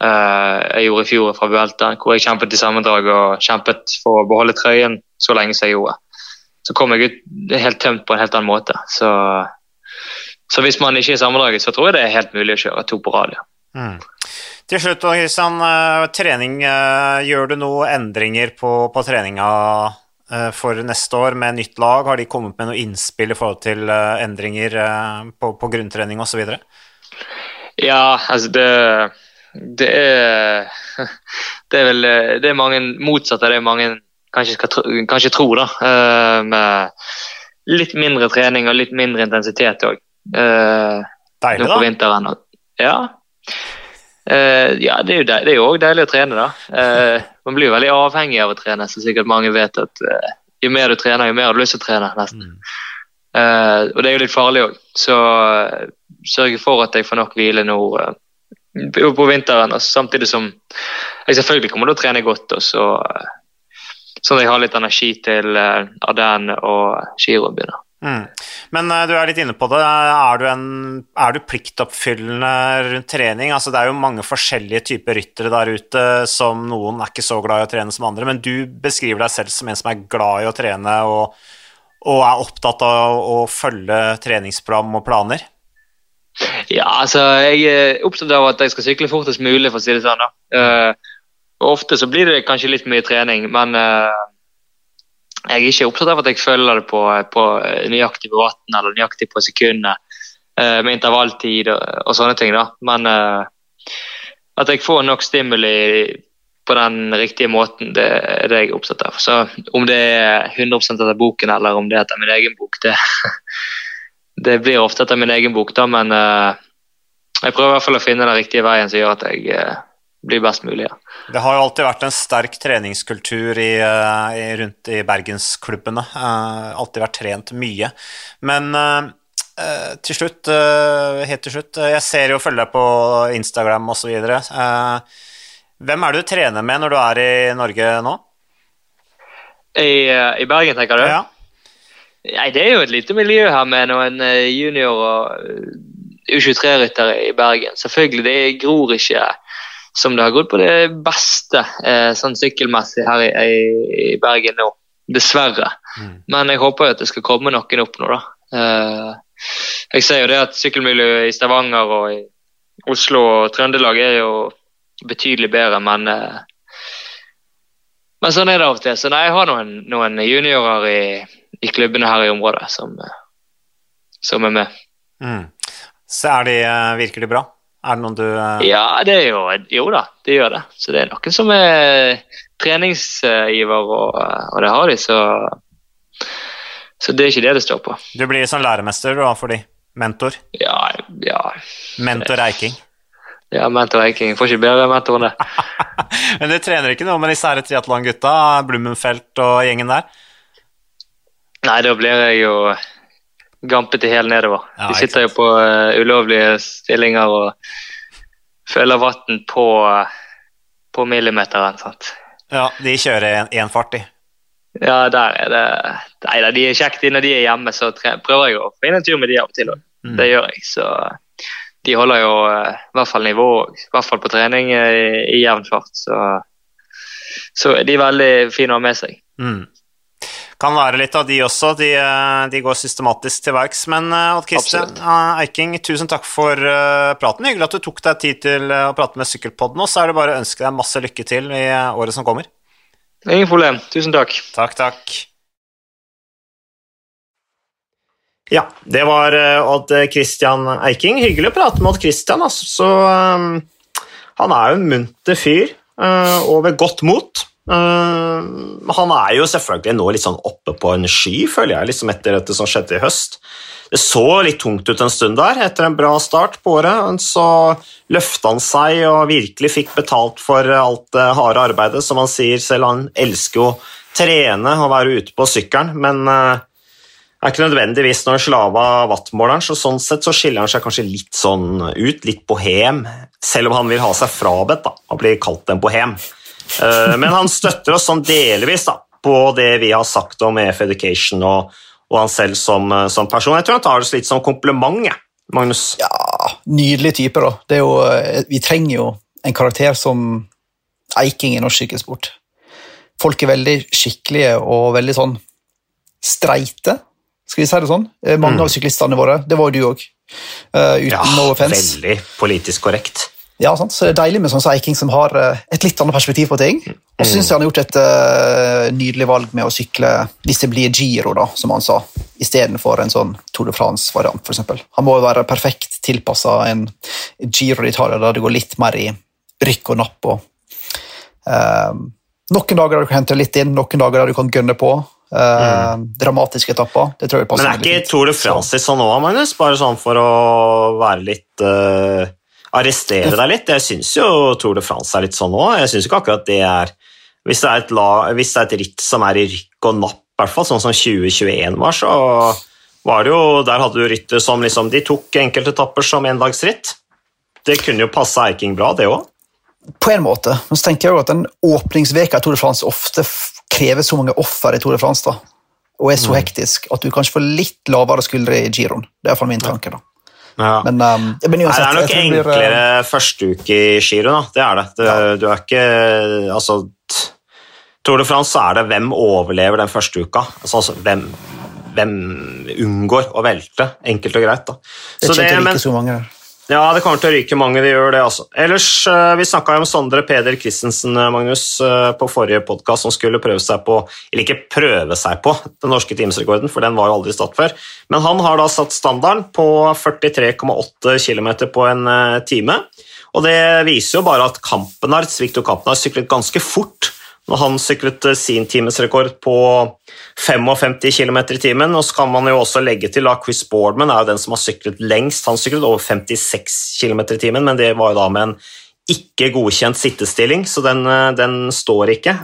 Uh, jeg gjorde i fjor fra Vuelta, hvor jeg kjempet i sammendrag og kjempet for å beholde trøyen så lenge som jeg gjorde. Så kom jeg ut helt tømt på en helt annen måte. Så så hvis man ikke er sammendraget, så tror jeg det er helt mulig å kjøre to på rad. Mm. Til slutt, Kristian. Eh, trening. Eh, gjør du noen endringer på, på, treninga eh, for neste år med nytt lag? Har de kommet med noe innspill i forhold til endringer på, på grunntrening osv.? Ja, altså det, det er Det er vel det er mange motsatt av det mange kanskje, skal, kanskje tror, da. Med litt mindre trening og litt mindre intensitet òg. Uh, Deilig, da. Vinteren. Ja. Uh, ja, det er jo det er jo òg deilig å trene, da. Uh, man blir jo veldig avhengig av å trene, så sikkert mange vet at jo mer du trener, jo mer har du lyst til å trene, nesten. Mm. og det er jo litt farlig òg, så sørge for at jeg får nok hvile nå på vinteren, Og samtidig som jeg selvfølgelig kommer til å trene godt. og så Sånn at jeg har litt energi til Arden og giroen begynner. Mm. Men uh, du er litt inne på det. Er du, en, er du, pliktoppfyllende rundt trening? Altså, det er jo mange forskjellige typer ryttere der ute som noen er ikke så glad i å trene som andre, men du beskriver deg selv som en som er glad i å trene og, og er opptatt av å følge treningsprogram og planer? Ja, altså jeg er opptatt av at jeg skal sykle fortest mulig, for å si det sånn. da. Uh, ofte så blir det kanskje litt mye trening, men uh, jeg er ikke opptatt av at jeg følger det på, på nøyaktig på vatten eller nøyaktig på sekundet uh, med intervalltid og, og, sånne ting. da. Men uh, at jeg får nok stimuli på den riktige måten, det er det jeg er opptatt av. Så om det er 100% etter boken eller om det er etter min egen bok, det, det blir ofte etter min egen bok, da, men uh, jeg prøver i hvert fall å finne den riktige veien som gjør at jeg blir best mulig. Ja. Det har jo alltid vært en sterk treningskultur i, eh, i, rundt i bergensklubbene. Uh, alltid vært trent mye. Men uh, til slutt, uh, helt til slutt Jeg ser jo og følger deg på Instagram osv. Hvem er det du trener med når du er i Norge nå? I, i Bergen, tenker du? Ja. Nei, Det er jo et lite miljø her med noen junior- og eh, U23-ryttere i Bergen. Selvfølgelig, det gror ikke som det har gått på det beste eh, sånn sykkelmessig her i, i, Bergen nå. Dessverre. Mm. Men jeg håper jo at det skal komme noen opp nå, da. Eh, jeg ser jo det at sykkelmiljøet i Stavanger og i Oslo og Trøndelag er jo betydelig bedre, men eh, men sånn er det av og til. Så nei, jeg har noen, noen juniorer i, i klubbene her i området som, eh, som er med. Mm. Så er de, eh, virker de bra? Er det noen du eh, Ja, det er jo Jo da, det gjør det. Så det er noen som er treningsgiver, og, og det har de, så Så det er ikke det det står på. Du blir sånn læremester da, for de? Mentor? Ja, ja. Mentor Eiking? Ja, mentor Eiking. Får ikke bedre mentor enn det. Men du trener ikke noe med disse triatlongutta, Blummenfelt og gjengen der? Nei, da blir jeg jo gampete helt nedover. Ja, De sitter jo på uh, ulovlige stillinger og føler vann på, på millimeteren. sant? Ja, de kjører én fart, de. Ja, der er det Nei da, de er kjekt når de er hjemme, så prøver jeg å få inn en tur med de av og til. òg. Mm. Det gjør jeg. Så de holder jo uh, i hvert fall nivå, i hvert fall på trening, uh, i, i jevn fart. Så, så de er veldig fine å ha med seg. Mm. Kan være litt av de også. De, eh, de går systematisk til verks. Men eh, Odd Christian eh, Eiking, tusen takk for praten. Hyggelig at du tok deg tid til å prate med Sykkelpodden. Og så er det bare å ønske deg masse lykke til i året som kommer. Ingen problem. Tusen takk. Takk, takk. Ja, det var Odd Christian Eiking. Hyggelig å prate med Odd Christian. Altså. Så, um, han er jo en munter fyr uh, og ved godt mot. Eh, han er jo selvfølgelig nå litt sånn oppe på en sky, føler jeg, liksom etter dette som skjedde i høst. Det så litt tungt ut en stund der, etter en bra start på året. men Så løfta han seg og virkelig fikk betalt for alt det harde arbeidet, som han sier selv. Han elsker å trene og være ute på sykkelen, men uh, er ikke nødvendigvis noen slave av wattmåleren, så sånn sett så skiller han seg kanskje litt sånn ut, litt bohem, selv om han vil ha seg frabedt da, og bli kalt en bohem. Eh, Men han støtter oss sånn delvis da, på det vi har sagt om EF Education og, og han selv som, eh, som person. Jeg tror han tar det litt som kompliment, Magnus. Ja, nydelig type, da. Det jo, eh, vi trenger jo en karakter som Eiking i norsk sykkelsport. Folk er veldig skikkelige og veldig sånn streite, skal vi si det sånn. Mange Mm. av syklistene våre, det var jo du òg. uten no offense. veldig politisk korrekt. Ja, sant? Så det er deilig med sånn Eiking som har eh, et litt annet perspektiv på ting. Og så syns jeg han har gjort et uh, nydelig valg med å sykle hvis det blir Giro, da, som han sa, istedenfor en sånn Tour de France-variant, f.eks. Han må jo være perfekt tilpassa en Giro d'Italia der det går litt mer i rykk og napp. og uh, Noen dager der du kan hente litt inn, noen dager der du kan gønne på. eh, Dramatiske etapper. Det tror jeg passer Men er ikke. Tour de France i sånn òg, Magnus? Bare sånn for å være litt eh, Arrestere deg litt. Jeg syns jo Tour de France er litt sånn òg. Jeg syns ikke akkurat det er hvis det er, et la, hvis det er et ritt som er i rykk og napp, i hvert fall sånn som 2021 var, så var det jo Der hadde du ryttere som liksom De tok enkeltetapper som endagsritt. Det kunne jo passe Eiking bra, det òg. på en måte. Men så tenker jeg jo at den åpningsveka i Tour de France ofte krever så mange offer i Tour de France da, og er så Mm. hektisk at du kanskje får litt lavere skuldre i giroen. Det er iallfall min tanke. da. Ja. Men, um, men Nei, uansett, det er nok det blir, enklere eh, første uke i Giro, da. Det er det. det Du er ikke Altså Tour de France så er det hvem overlever den første uka. Altså, altså hvem, hvem unngår å velte, enkelt og greit. da. Det er ikke, men- så mange. Ja, det kommer til å ryke mange, det gjør det. altså. Ellers, eh, Vi snakka om Sondre Peder Christensen eh, Magnus, eh, på forrige podkast, som skulle prøve seg på Eller ikke prøve seg på den norske timesrekorden, for den var jo aldri stått før. Men han har da satt standarden på 43,8 km på en time. Og det viser jo bare at Kampenart, Victor Kampenart syklet ganske fort når han syklet eh, sin timesrekord på 55 km i timen. Og så kan man jo også legge til at Chris Boardman er jo den som har syklet lengst. Han syklet over 56 km i timen, men det var jo da med en ikke godkjent sittestilling, så den, eh, den står ikke.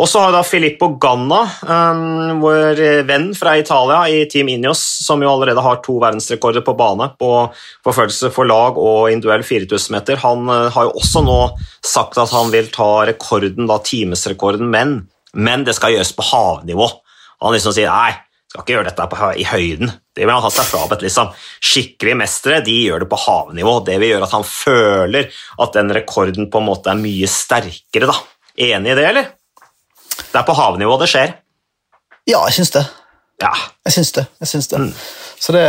Og så har da Filippo Ganna, um, vår venn fra Italia i Team Ineos, som jo allerede har to verdensrekorder på bane på forfølgelse for lag og individuell 4000 meter, han uh, har jo også nå sagt at han vil ta rekorden, da timesrekorden, men, men det skal gjøres på havnivå. Han liksom sier nei, Skal ikke gjøre dette i høyden. Det vil han ha seg frabedt. Liksom. Skikkelige mestere de gjør det på havnivå. Det vil gjøre at han føler at den rekorden på en måte er mye sterkere. da. Enig i det, eller? Det er på havnivå det skjer. Ja, jeg syns det. Ja. Jeg syns det. Jeg syns det. Mm. Så det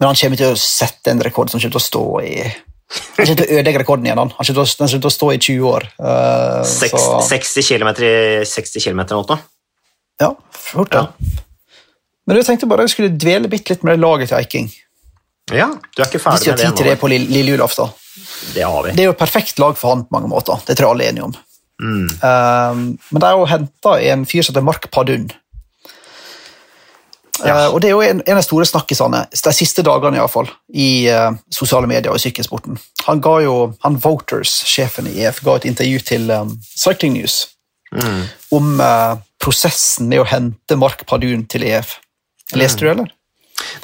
Men han kommer til å sette en rekord som kommer til å stå i Han kommer til å ødelegge rekorden igjen. Han kommer til å, stå i 20 år. Uh, Seks, 60 km i 60 km eller noe. ja, fort det. Men jeg tenkte bare jeg skulle dvele bitte litt med det laget til Eiking. Ja, du er ikke ferdig Hvis ferdig vi har med tid til det det på lille, lille julaften. Det har vi. Det er jo et perfekt lag for han på mange måter. Det tror jeg alle er enige om. Mm. Um, men de har jo henta en fyr som heter Mark Padun. Ja. Uh, og Det er jo en, en av de store snakkisene de siste dagene i, alle fall, i uh, sosiale medier og i sykkelsporten. Han ga jo, han Voters, sjefen i EF, ga et intervju til um, Cycling News Mm. om uh, prosessen med å hente Mark Padun til EF. Leste du, eller?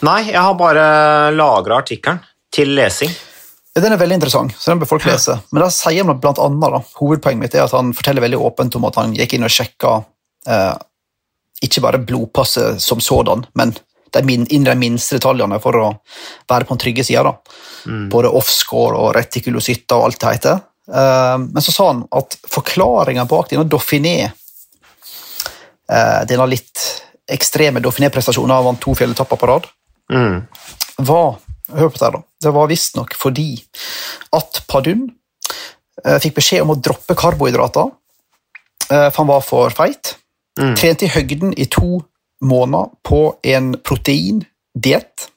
Nei, jeg har bare lagra artikkelen til lesing. Den er veldig interessant, så den bør folk lese. Men da sier han blant annet, da, Hovedpoenget mitt er at han forteller veldig åpent om at han gikk inn og sjekka eh, ikke bare blodpasset som sådan, men de min, inn de minste detaljene for å være på den trygge sida. Mm. Både offscore og retikulocytter og alt det heter. Eh, men så sa han at forklaringa bak denne Dauphiné, eh, denne litt ekstreme Dauphiné-prestasjonen, han vant to fjelletapper på rad, Mm. var Hør på det, da. Det var visstnok fordi at Padun eh, fikk beskjed om å droppe karbohydrater, eh, for han var for feit. Mm. Trente i høgden i to måneder på en proteindiett.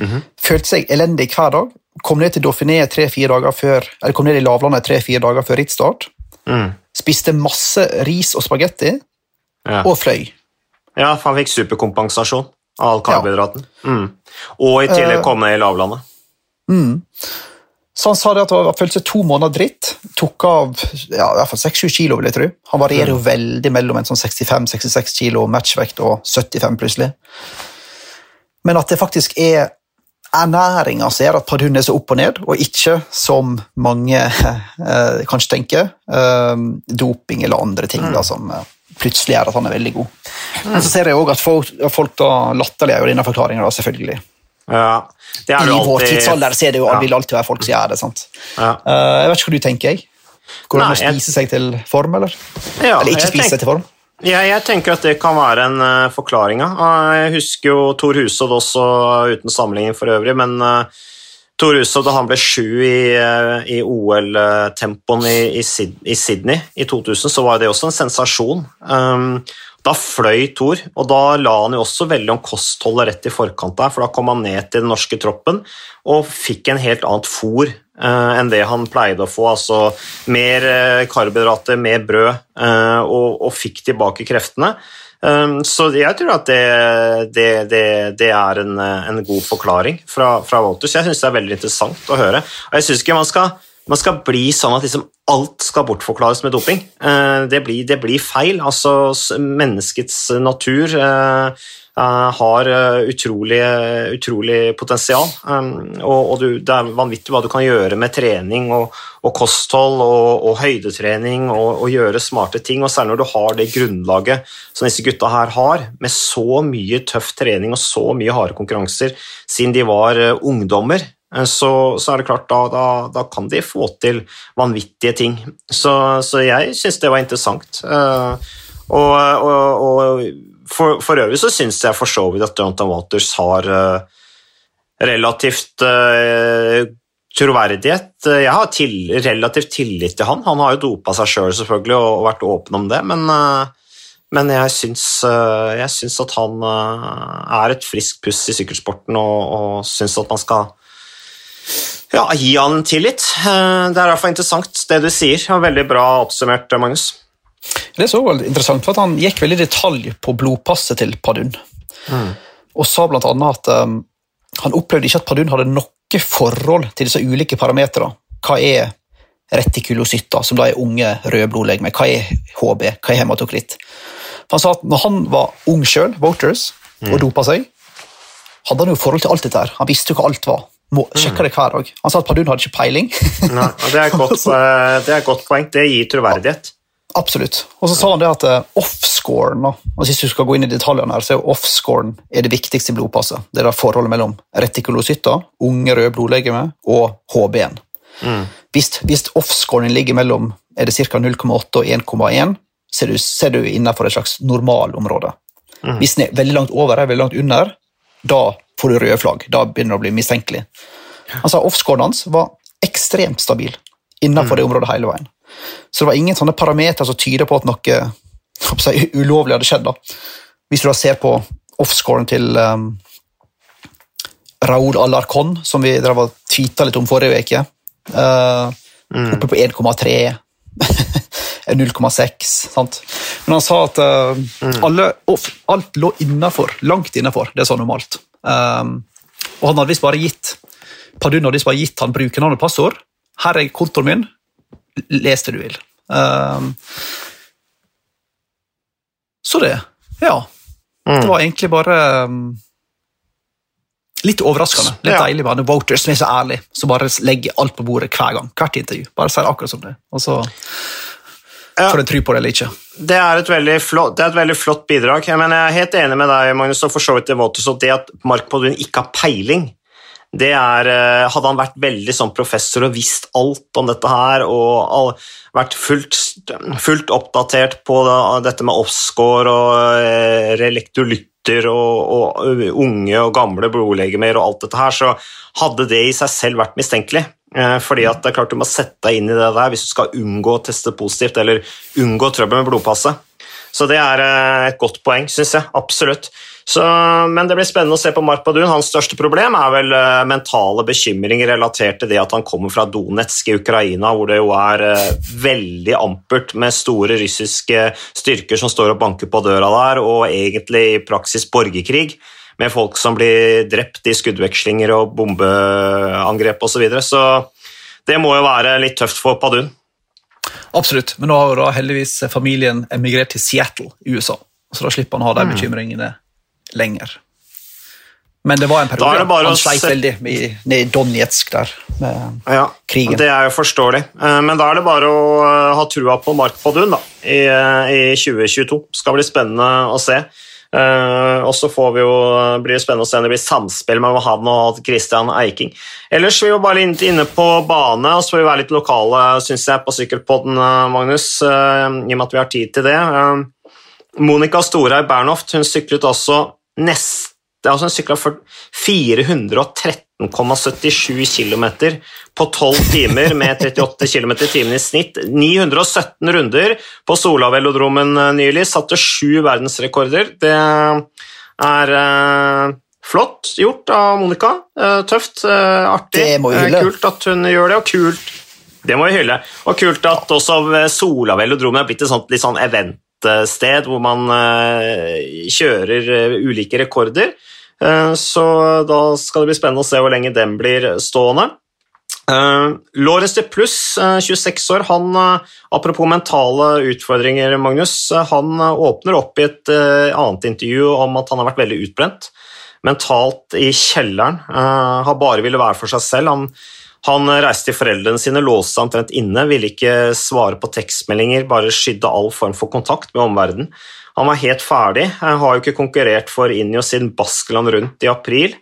Mhm. Følte seg elendig hver dag. Kom ned til Dauphiné tre-fire dager før eller kom ned i lavlandet tre-fire dager før rittstart. Mm. Spiste masse ris og spagetti, Ja. og fløy. ja, for han fikk superkompensasjon all karbohydraten. Mm. Og i tillegg Eh. komme i lavlandet. Mm. Så han sa det at var- følte seg to måneder dritt. Tok av ja, i hvert fall 6-7 kilo, vil jeg tro. Han varierer jo veldig mellom en sånn 65-66 kilo matchvekt og 75 plutselig. Men at det faktisk er ernæringa som gjør at Padun er så opp og ned, og ikke som mange eh, kanskje tenker, eh, doping eller andre ting da, som eh, plutselig gjør at han er veldig god. Men så ser jeg òg at folk, folk da latterliggjør denne forklaringa, selvfølgelig. Ja, det I alltid... vår tidsalder så er det jo, Ja. vil alltid være folk som gjør det. sant? Ja. Uh, jeg vet ikke hva du tenker. jeg. Går det an å spise seg til form, eller? Ja, eller ikke spise tenk- seg til form? Jeg, jeg tenker at det kan være en uh, forklaring. ja. Uh, jeg husker jo Tor Hushovd også, uten sammenligning for øvrig, men uh, Tor Usov, da han ble sju i, uh, i OL-tempoen i, i, i Sydney i 2000, så var det også en sensasjon. Um, da fløy Tor, og da la han jo også veldig om kostholdet rett i forkant der, for da kom han ned til den norske troppen og fikk en helt annet fôr eh, enn det han pleide å få. Altså mer eh, karbohydrater, mer brød, eh, og, og fikk tilbake kreftene. Um, så jeg tror at det, det, det, det er en, en god forklaring fra, fra Walters. Jeg syns det er veldig interessant å høre. Og jeg syns ikke man skal, man skal bli sånn at liksom alt skal bortforklares med doping. Eh, det, blir, blir feil. Altså, menneskets natur eh, har eh, utrolig, utrolig potensial. Um, og og du, det er vanvittig hva du kan gjøre med trening og, og kosthold og, og høydetrening og, gjøre smarte ting. Og særlig når du har det grunnlaget som disse gutta her har, med så mye tøff trening og så mye harde konkurranser siden de var eh, ungdommer. eh, Så, så er det klart, da, da, da kan de få til vanvittige ting. Så, så jeg syns det var interessant. Eh, og, og for, for øvrig så syns jeg for så vidt at Jonathan Waters har eh, relativt eh, troverdighet. Jeg har til, relativt tillit til han. Han har jo dopa seg sjøl selv selvfølgelig og, og vært åpen om det, men, eh, men jeg syns, jeg syns at han er et friskt puss i sykkelsporten, og, og syns at man skal ja, gi han tillit. Det er i hvert fall interessant, det du sier. Veldig bra oppsummert, Magnus. Det er så veldig interessant, for at Han gikk veldig i detalj på blodpasset til Padun. Og sa annet at um, han opplevde ikke at Padun hadde noe forhold til disse ulike parametrene. Hva er retikulocytter, som da er unge røde blodlegemer? Hva er HB? Hva er hematokritt? For Han sa at når han var ung sjøl, voters, og dopa seg, hadde han jo forhold til alt dette her. Han visste jo hva alt var. Må, sjekka det hver dag. Han sa at Padun hadde ikke peiling. Nei, det, er godt, eh, det er et godt poeng. Det gir troverdighet. Absolutt. Og så sa han det at eh, offscoren altså Hvis du skal gå inn i detaljene, her, så er offscoren det viktigste i blodpasset. Det er da forholdet mellom retikulocytter, unge røde blodlegemer, og HB-en. Mm. Hvis, hvis offscoren ligger mellom er det ca. 0,8 og 1,1, så er du, så er du innenfor et slags normalområde. Mm. Hvis den er veldig langt over eller veldig langt under, da får du røde flagg. Da begynner det å bli mistenkelig. Altså, Offscoren hans var ekstremt stabil innenfor det området hele veien. Så det var ingen sånne parametere som tyder på at noe si, ulovlig hadde skjedd. da. Hvis du da ser på offscoren til um, Raúl Alarcón, som vi drev og tweeta litt om forrige uke, eh, oppe på 1,3 0,6. sant? Men han sa at eh, alle, off, alt lå innafor, langt innafor det som sånn normalt. Um, og han hadde visst bare gitt Padun hadde visst bare gitt han brukernavn og passord. Her er kontoen min, les det du vil. Um, så det, ja. Det Mm. var egentlig bare um, litt overraskende. Litt Ja. deilig med han Voters som er så ærlig, som bare legger alt på bordet hver gang. Hvert intervju. Bare sier akkurat som det. Og så Ja. får en tro på det eller ikke. Det er, flott, det er et veldig flott bidrag. Men jeg er helt enig med deg, Magnus, og for så vidt det Votus, at det at Mark Podun ikke har peiling det er, eh, Hadde han vært veldig sånn professor og visst alt om dette her, og vært fullt, fullt oppdatert på det, dette med offscore og eh, relektolytter og, og ø, unge og gamle blodlegemer og alt dette her, så hadde det i seg selv vært mistenkelig. Eh, Fordi at det er klart Du må sette deg inn i det der hvis du skal unngå å teste positivt eller unngå trøbbel med blodpasset. Så det er eh, et godt poeng, syns jeg. Absolutt. Så, men det blir spennende å se på Mark Badun. Hans største problem er vel uh, mentale bekymringer relatert til det at han kommer fra Donetsk i Ukraina, hvor det jo er uh, veldig ampert med store russiske styrker som står og banker på døra der, og egentlig i praksis borgerkrig med folk som blir drept i skuddvekslinger og bombeangrep osv. Så, videre. så det må jo være litt tøft for Padun. Absolutt, men nå har jo da heldigvis familien emigrert til Seattle i USA, så da slipper han å ha Mm. de bekymringene lenger. Men det var en er periode han sleit veldig med, i Donetsk der. Med, Ja, Krigen. Det er jo forståelig. Eh, Men da er det bare å eh, ha trua på Mark Padun da, i, eh, i 2022. Skal bli spennende å se. Uh, og så får blir det spennende å se om det blir samspill mellom han og Christian Eiking. Ellers er vi jo bare litt inne på bane, og så får vi være litt lokale synes jeg, på Sykkelpodden, Magnus, uh, i og med at vi har tid til det. Uh, Monica Storhaug Bernhoft hun syklet også neste altså Hun sykla 413,77 km på 12 timer med 38 km i timen i snitt. 917 runder på Solavelodromen nylig. Satte sju verdensrekorder. Det er eh, flott gjort av Monica. Eh, tøft, eh, artig. Det må vi Eh. Kult at hun gjør det, og kult det må vi hylle. Og kult at også Solavelodromen er blitt et sånt, litt sånn eventsted hvor man eh, kjører eh, ulike rekorder. Eh, så da skal det bli spennende å se hvor lenge den blir stående. Uh, Lawrence de Pluss, eh, 26 år, han, eh, apropos mentale utfordringer, Magnus, eh, han eh, åpner opp i et eh, annet intervju om at han har vært veldig utbrent. Mentalt i kjelleren. eh, har bare ville være for seg selv. Han, han reiste til foreldrene sine, låste seg omtrent inne, ville ikke svare på tekstmeldinger, bare skydde all form for kontakt med omverdenen. Han var helt ferdig. Han har jo ikke konkurrert for Injo siden Baskeland rundt i april.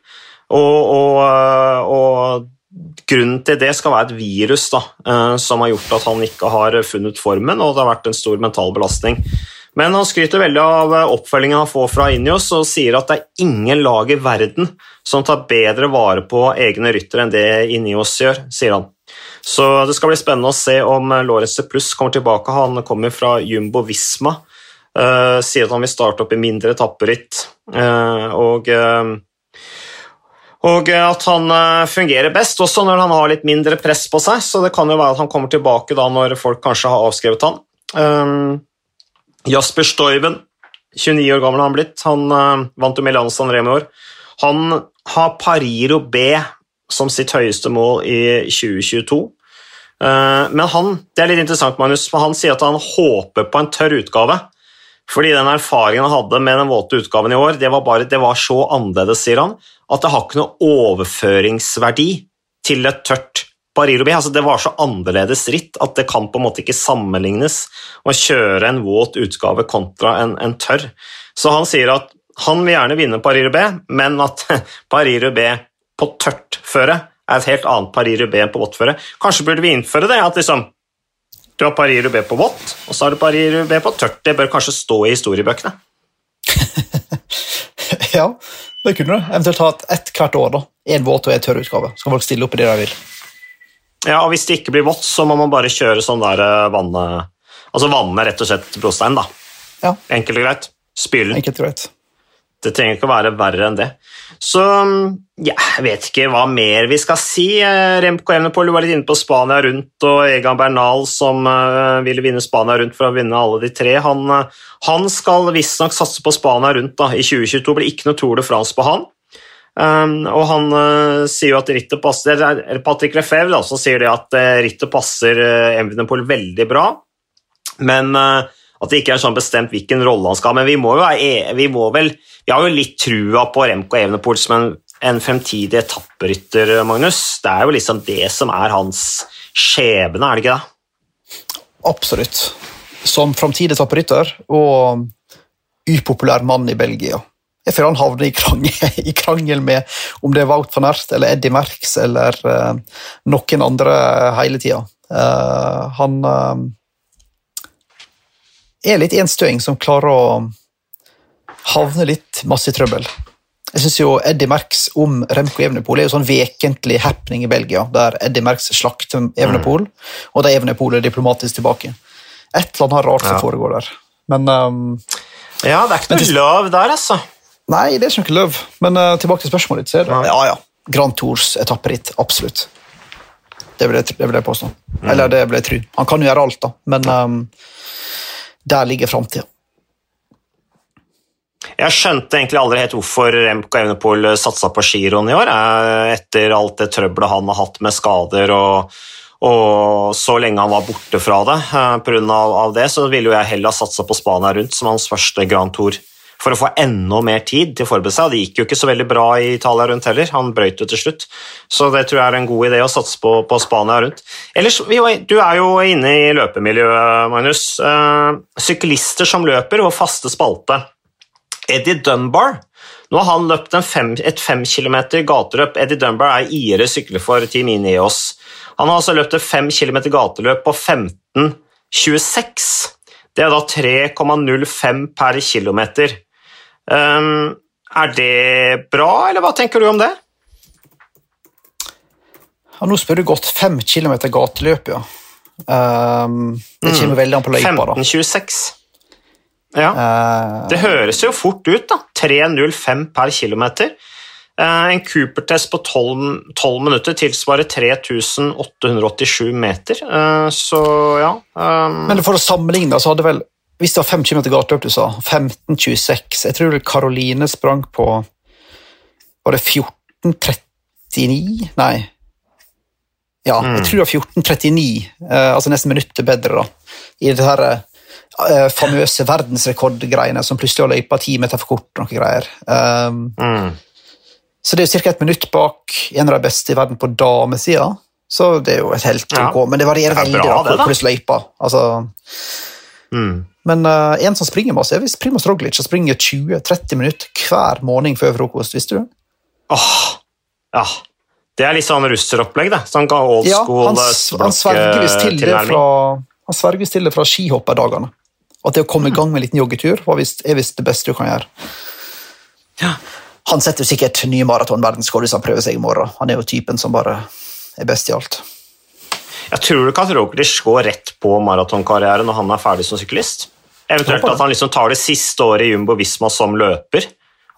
Og, og, og grunnen til det skal være et virus da, eh, som har gjort at han ikke har funnet formen, og det har vært en stor mental belastning. Men han skryter veldig av eh, oppfølgingen han får fra Ineos, og sier at det er ingen lag i verden som tar bedre vare på egne ryttere enn det Ineos gjør, sier han. Så det skal bli spennende å se om Lorentz de Pluss kommer tilbake. Han kommer fra Jumbo Visma, uh, sier at han vil starte opp i mindre etapperytt. Uh, og uh, og at han eh, fungerer best, også når han har litt mindre press på seg. Så det kan jo være at han kommer tilbake da når folk kanskje har avskrevet han. Um, Jasper Stoiven, 29 år gammel har han blitt. Han uh, vant jo Milano San Remo i år. Han har Pariro B som sitt høyeste mål i 2022. Uh, men han, det er litt interessant, Magnus, for han sier at han håper på en tørr utgave. Fordi den erfaringen han hadde med den våte utgaven i år, det var, bare, det var så annerledes, sier han, at det har ikke noe overføringsverdi til et tørt Paris-Roubais altså Det var så annerledes ritt at det kan på en måte ikke sammenlignes å kjøre en våt utgave kontra en, en tørr. Så han sier at han vil gjerne vinne Paris-Roubais, men at Paris-Roubais på tørt føre er et helt annet Paris-Roubais enn på vått føre. Kanskje burde vi innføre det? at liksom, Du har Paris-Roubais på vått, og så har du Paris-Roubais på tørt. Det bør kanskje stå i historiebøkene. ja, det kunne du. Eventuelt ha ett hvert år. da. En våt og en tørr utgave. Så kan folk stille opp i det de vil. Ja, og Hvis det ikke blir vått, så må man bare kjøre sånn der vannet, vanne... Altså vanne rett og slett brostein, da. Ja. Enkelt og greit. Spyle. Enkelt og greit. Det trenger ikke å være verre enn det. Så ja, jeg vet ikke hva mer vi skal si. Eh, Remco Evenepool var litt inne på Spania rundt, og Egan Bernal som uh, ville vinne Spania rundt for å vinne alle de tre. Han, han skal visstnok satse på Spania rundt da, i 2022. Det blir ikke noe Tour de France på han. Um, og han uh, sier jo at rittet passer er Patrick Lefebvre da, sier at rittet passer uh, Evenepool veldig bra, men at det ikke er sånn bestemt hvilken rolle han skal ha. Men vi må jo e, vi må vel Vi har jo litt trua på Remco Evenepool som en, en fremtidig etapperytter, Magnus. Det er jo liksom det som er hans skjebne, er det ikke det? Absolutt. Som fremtidig etapperytter og upopulær mann i Belgia. Jeg føler han havner i krangel, i krangel, med om det er Wout van Ert eller Eddie Merckx eller uh, noen andre hele tida. Uh, han uh, er litt enstøing som klarer å havne litt masse i trøbbel. Jeg synes jo Eddie Merckx om Remco Evenepool er jo sånn vekentlig happening i Belgia, der Eddie Merckx slakter Evenepool, mm. og der Evenepool er diplomatisk tilbake. Et eller annet rart som ja. foregår der. Men um, Ja, det er ikke noe lov der, altså. Nei, det er ikke noe løv. Men uh, tilbake til spørsmålet ditt. så er det, ja, ja. Grand Tours etapperitt, absolutt. Det vil jeg, det vil jeg påstå. Mm. Eller det vil jeg tro. Han kan jo gjøre alt, da, men um, der ligger framtida. Jeg skjønte egentlig aldri helt hvorfor Remco Evenepool satsa på giroen i år. Eh, etter alt det trøbbelet han har hatt med skader og, og så lenge han var borte fra det. Eh, Pga. det så ville jo jeg heller satsa på Spania rundt som hans første Grand Tour for å få enda mer tid til å forberede seg. Det gikk jo ikke så veldig bra i Italia rundt heller, han brøyt jo til slutt. Så det tror jeg er en god idé å satse på, på Spania rundt. Ellers, du er jo inne i løpemiljøet, Magnus. Uh, syklister som løper, og faste spalte. Eddie Dunbar nå har han løpt fem, et fem kilometer gateløp. Eddie Dunbar er iere sykler for Team Ineos. Han har altså løpt et fem kilometer gateløp på 15,26. Det er da 3,05 per kilometer. Um, er det bra, eller hva tenker du om det? Ja, nå spør du godt. Fem kilometer gateløp, ja. Um, det kommer mm. veldig an på løypa. 15,26. Ja. Uh, det høres jo fort ut, da. 3,05 per kilometer. Uh, en Cooper-test på 12, 12, minutter tilsvarer 3887 meter, uh, så ja. Um, Men for å sammenligne, så hadde vel hvis det var 5 km gateløp du sa, 15.26 Jeg tror Karoline sprang på Var det 14.39? Nei. Ja, mm. jeg tror det var 14.39, eh, altså nesten minuttet bedre, da. I det her eh, famøse verdensrekordgreiene som plutselig har løypa ti meter for kort. og noen greier. Um, mm. Så det er jo ca. et minutt bak en av de beste i verden på damesida. Så det er jo et helt ok, ja. men det varierer veldig bra, da, hvordan løypa. Altså, mm. Men uh, en som springer masse, er visst Primoz Roglic. Han springer 20-30 minutter hver morgen før frokost. Visste du det? Åh, ja. Det er litt sånn russeropplegg, da. Sånn old ja, han, han sverger visst til til det fra skihopperdagene. At det å komme i gang med en liten joggetur er visst det beste du kan gjøre. Ja. Han setter sikkert nye maratonverdensrekord hvis han prøver seg i morgen. Han er jo typen som bare er best i alt. Jeg tror ikke at Roglic går rett på maratonkarriere når han er ferdig som syklist. Eventuelt at han liksom tar det siste året i Jumbo Visma som løper.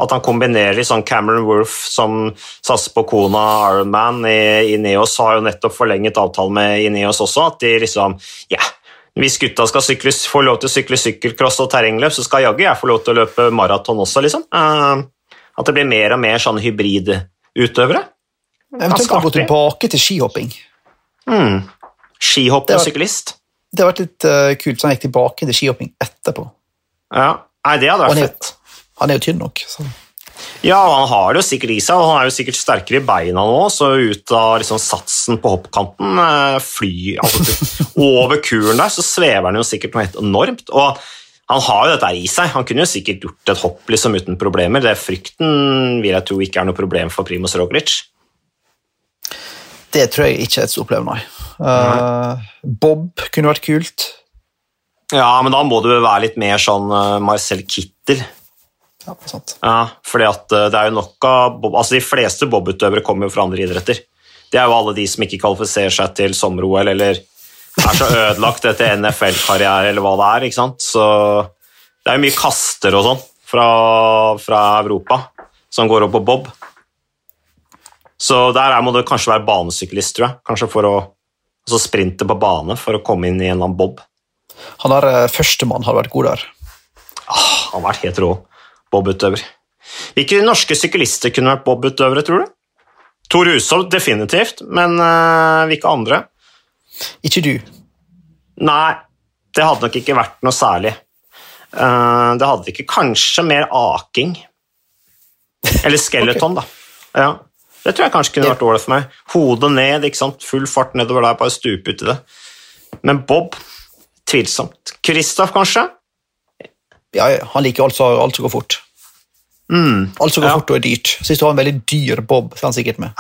At han kombinerer sånn Cameron Wolff som satser på Kona Ironman i Ineos, har jo nettopp forlenget avtalen med Ineos også. At de liksom Ja, yeah, hvis gutta skal sykle, få lov til å sykle sykkelcross og terrengløp, så skal jaggu jeg få lov til å løpe maraton også, liksom. Uh, at det blir mer og mer sånn hybridutøvere. Eventuelt gå tilbake til skihopping. Mm. Skihopp og syklist. Det har vært litt uh, kult, så han gikk tilbake til skihopping etterpå. Ja, Nei, det hadde vært fett. Han er jo tynn nok. Så. Ja, han har det jo sikkert i seg, og han er jo sikkert sterkere i beina nå, så ut av liksom satsen på hoppkanten eh, fly altså, Over kuren der så svever han jo sikkert noe helt enormt. og han har jo dette i seg. Han kunne jo sikkert gjort et hopp liksom uten problemer. Det Frykten vil jeg tro ikke er noe problem for Primoz Roglic. Det tror jeg ikke er et stort problem, nei. Uh, Bob kunne vært kult. Ja, men da må du være litt mer sånn uh, Marcel Kittel. Ja, sant. Ja, fordi at uh, det er jo nok av bob altså De fleste Bob-utøvere kommer jo fra andre idretter. Det er jo alle de som ikke kvalifiserer seg til sommer-OL eller er så ødelagt etter NFL-karriere eller hva det er. ikke sant? Så det er jo mye kaster og sånn fra, fra, Europa som går opp på bob. Så der må du kanskje være banesyklist, tror jeg. Kanskje for å altså sprinte på bane for å komme inn i en eller annen bob. Han der uh, førstemann har vært god der. Ah, han har vært helt rå bobutøver. Hvilke norske syklister kunne vært bob-utøvere, tror du? Tor Hushovd definitivt, men uh, hvilke andre? Ikke du. Nei, det hadde nok ikke vært noe særlig. Uh, det hadde ikke kanskje mer aking. Eller skeleton, okay. da. Ja. Det tror jeg kanskje kunne vært ålreit for meg. Hodet ned, ikke sant? full fart nedover der, bare stupe uti det. Men Bob tvilsomt. Kristoff, kanskje? Ja, han liker alt som går fort. Mm, alt som går ja. fort og er dyrt. Så hvis du har en veldig dyr Bob, så er han sikkert med.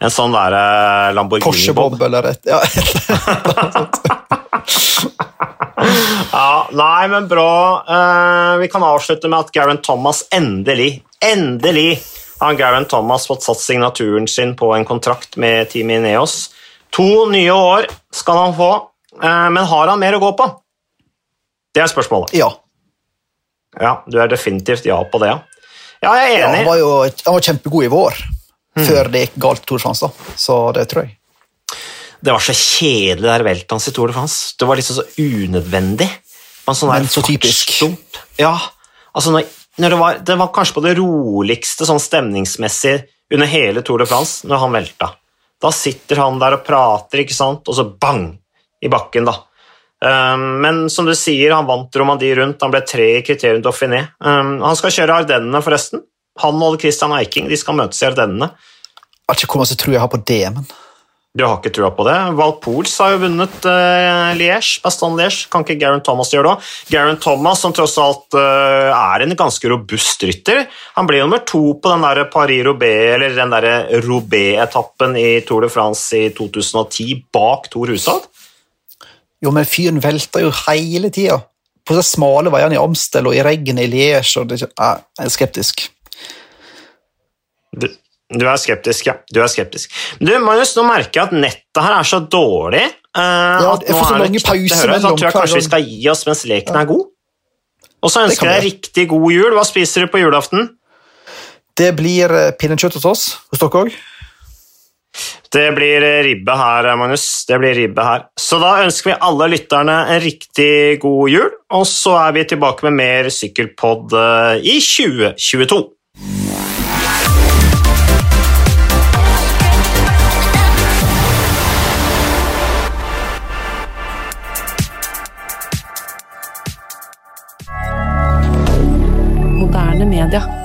En sånn der uh, Lamborghini-Bob. Porsche-Bob eller et ja, ja, Nei, men bra. Uh, vi kan avslutte med at Garen Thomas endelig, endelig har Garen Thomas fått satt signaturen sin på en kontrakt med Team Ineos. To nye år skal han få, uh, men har han mer å gå på? Det er spørsmålet. Ja. Ja, Du er definitivt ja på det, ja. Jeg er enig. Ja, han, var jo, han var kjempegod i vår, mm. før det gikk galt Tour de France. da. Så det tror jeg. Det var så kjedelig der veltans i Tour de France. Det var liksom så unødvendig. Sånn Men så typisk. Ja, altså når det, var, det, var, kanskje på det roligste sånn stemningsmessig under hele Tour de France når han velta. Da sitter han der og prater, ikke sant, og så bang i bakken, da. Um, men som du sier, han vant Romandie rundt, han ble tre i kriterium Dauphiné. Um, han skal kjøre Ardennene, forresten. Han og Christian Eiking de skal møtes i Ardennene. Jeg har ikke hvor mye tro jeg har på det, men Du har ikke trua på det? Val Pools har jo vunnet uh, Liège, Bastan Liège. Kan ikke Garen Thomas gjøre det? Garen Thomas, som tross alt uh, er en ganske robust rytter, han ble nummer to på den der Paris-Roubais, eller den der Roubaix-etappen i Tour de France i 2010, bak Tor Hushovd. Jo, men fyren velter jo hele tida. På de smale veiene i Amstel og i regnet i Liège. og det, Jeg er skeptisk. Du, du, er skeptisk, ja. Du er skeptisk. Du, Magnus, nå merker jeg at nettet her er så dårlig. Uh, ja, jeg får så mange pauser mellom. Da tror jeg kanskje vi skal gi oss mens leken ja. er god. Og så ønsker jeg riktig god jul. Hva spiser du på julaften? Det blir eh, pinnekjøtt hos oss. Hos dere òg? Det blir ribbe her, Magnus. Det blir ribbe her. Så da ønsker vi alle lytterne en riktig god jul, og så er vi tilbake med mer Sykkelpod eh, i 2022. Moderne media.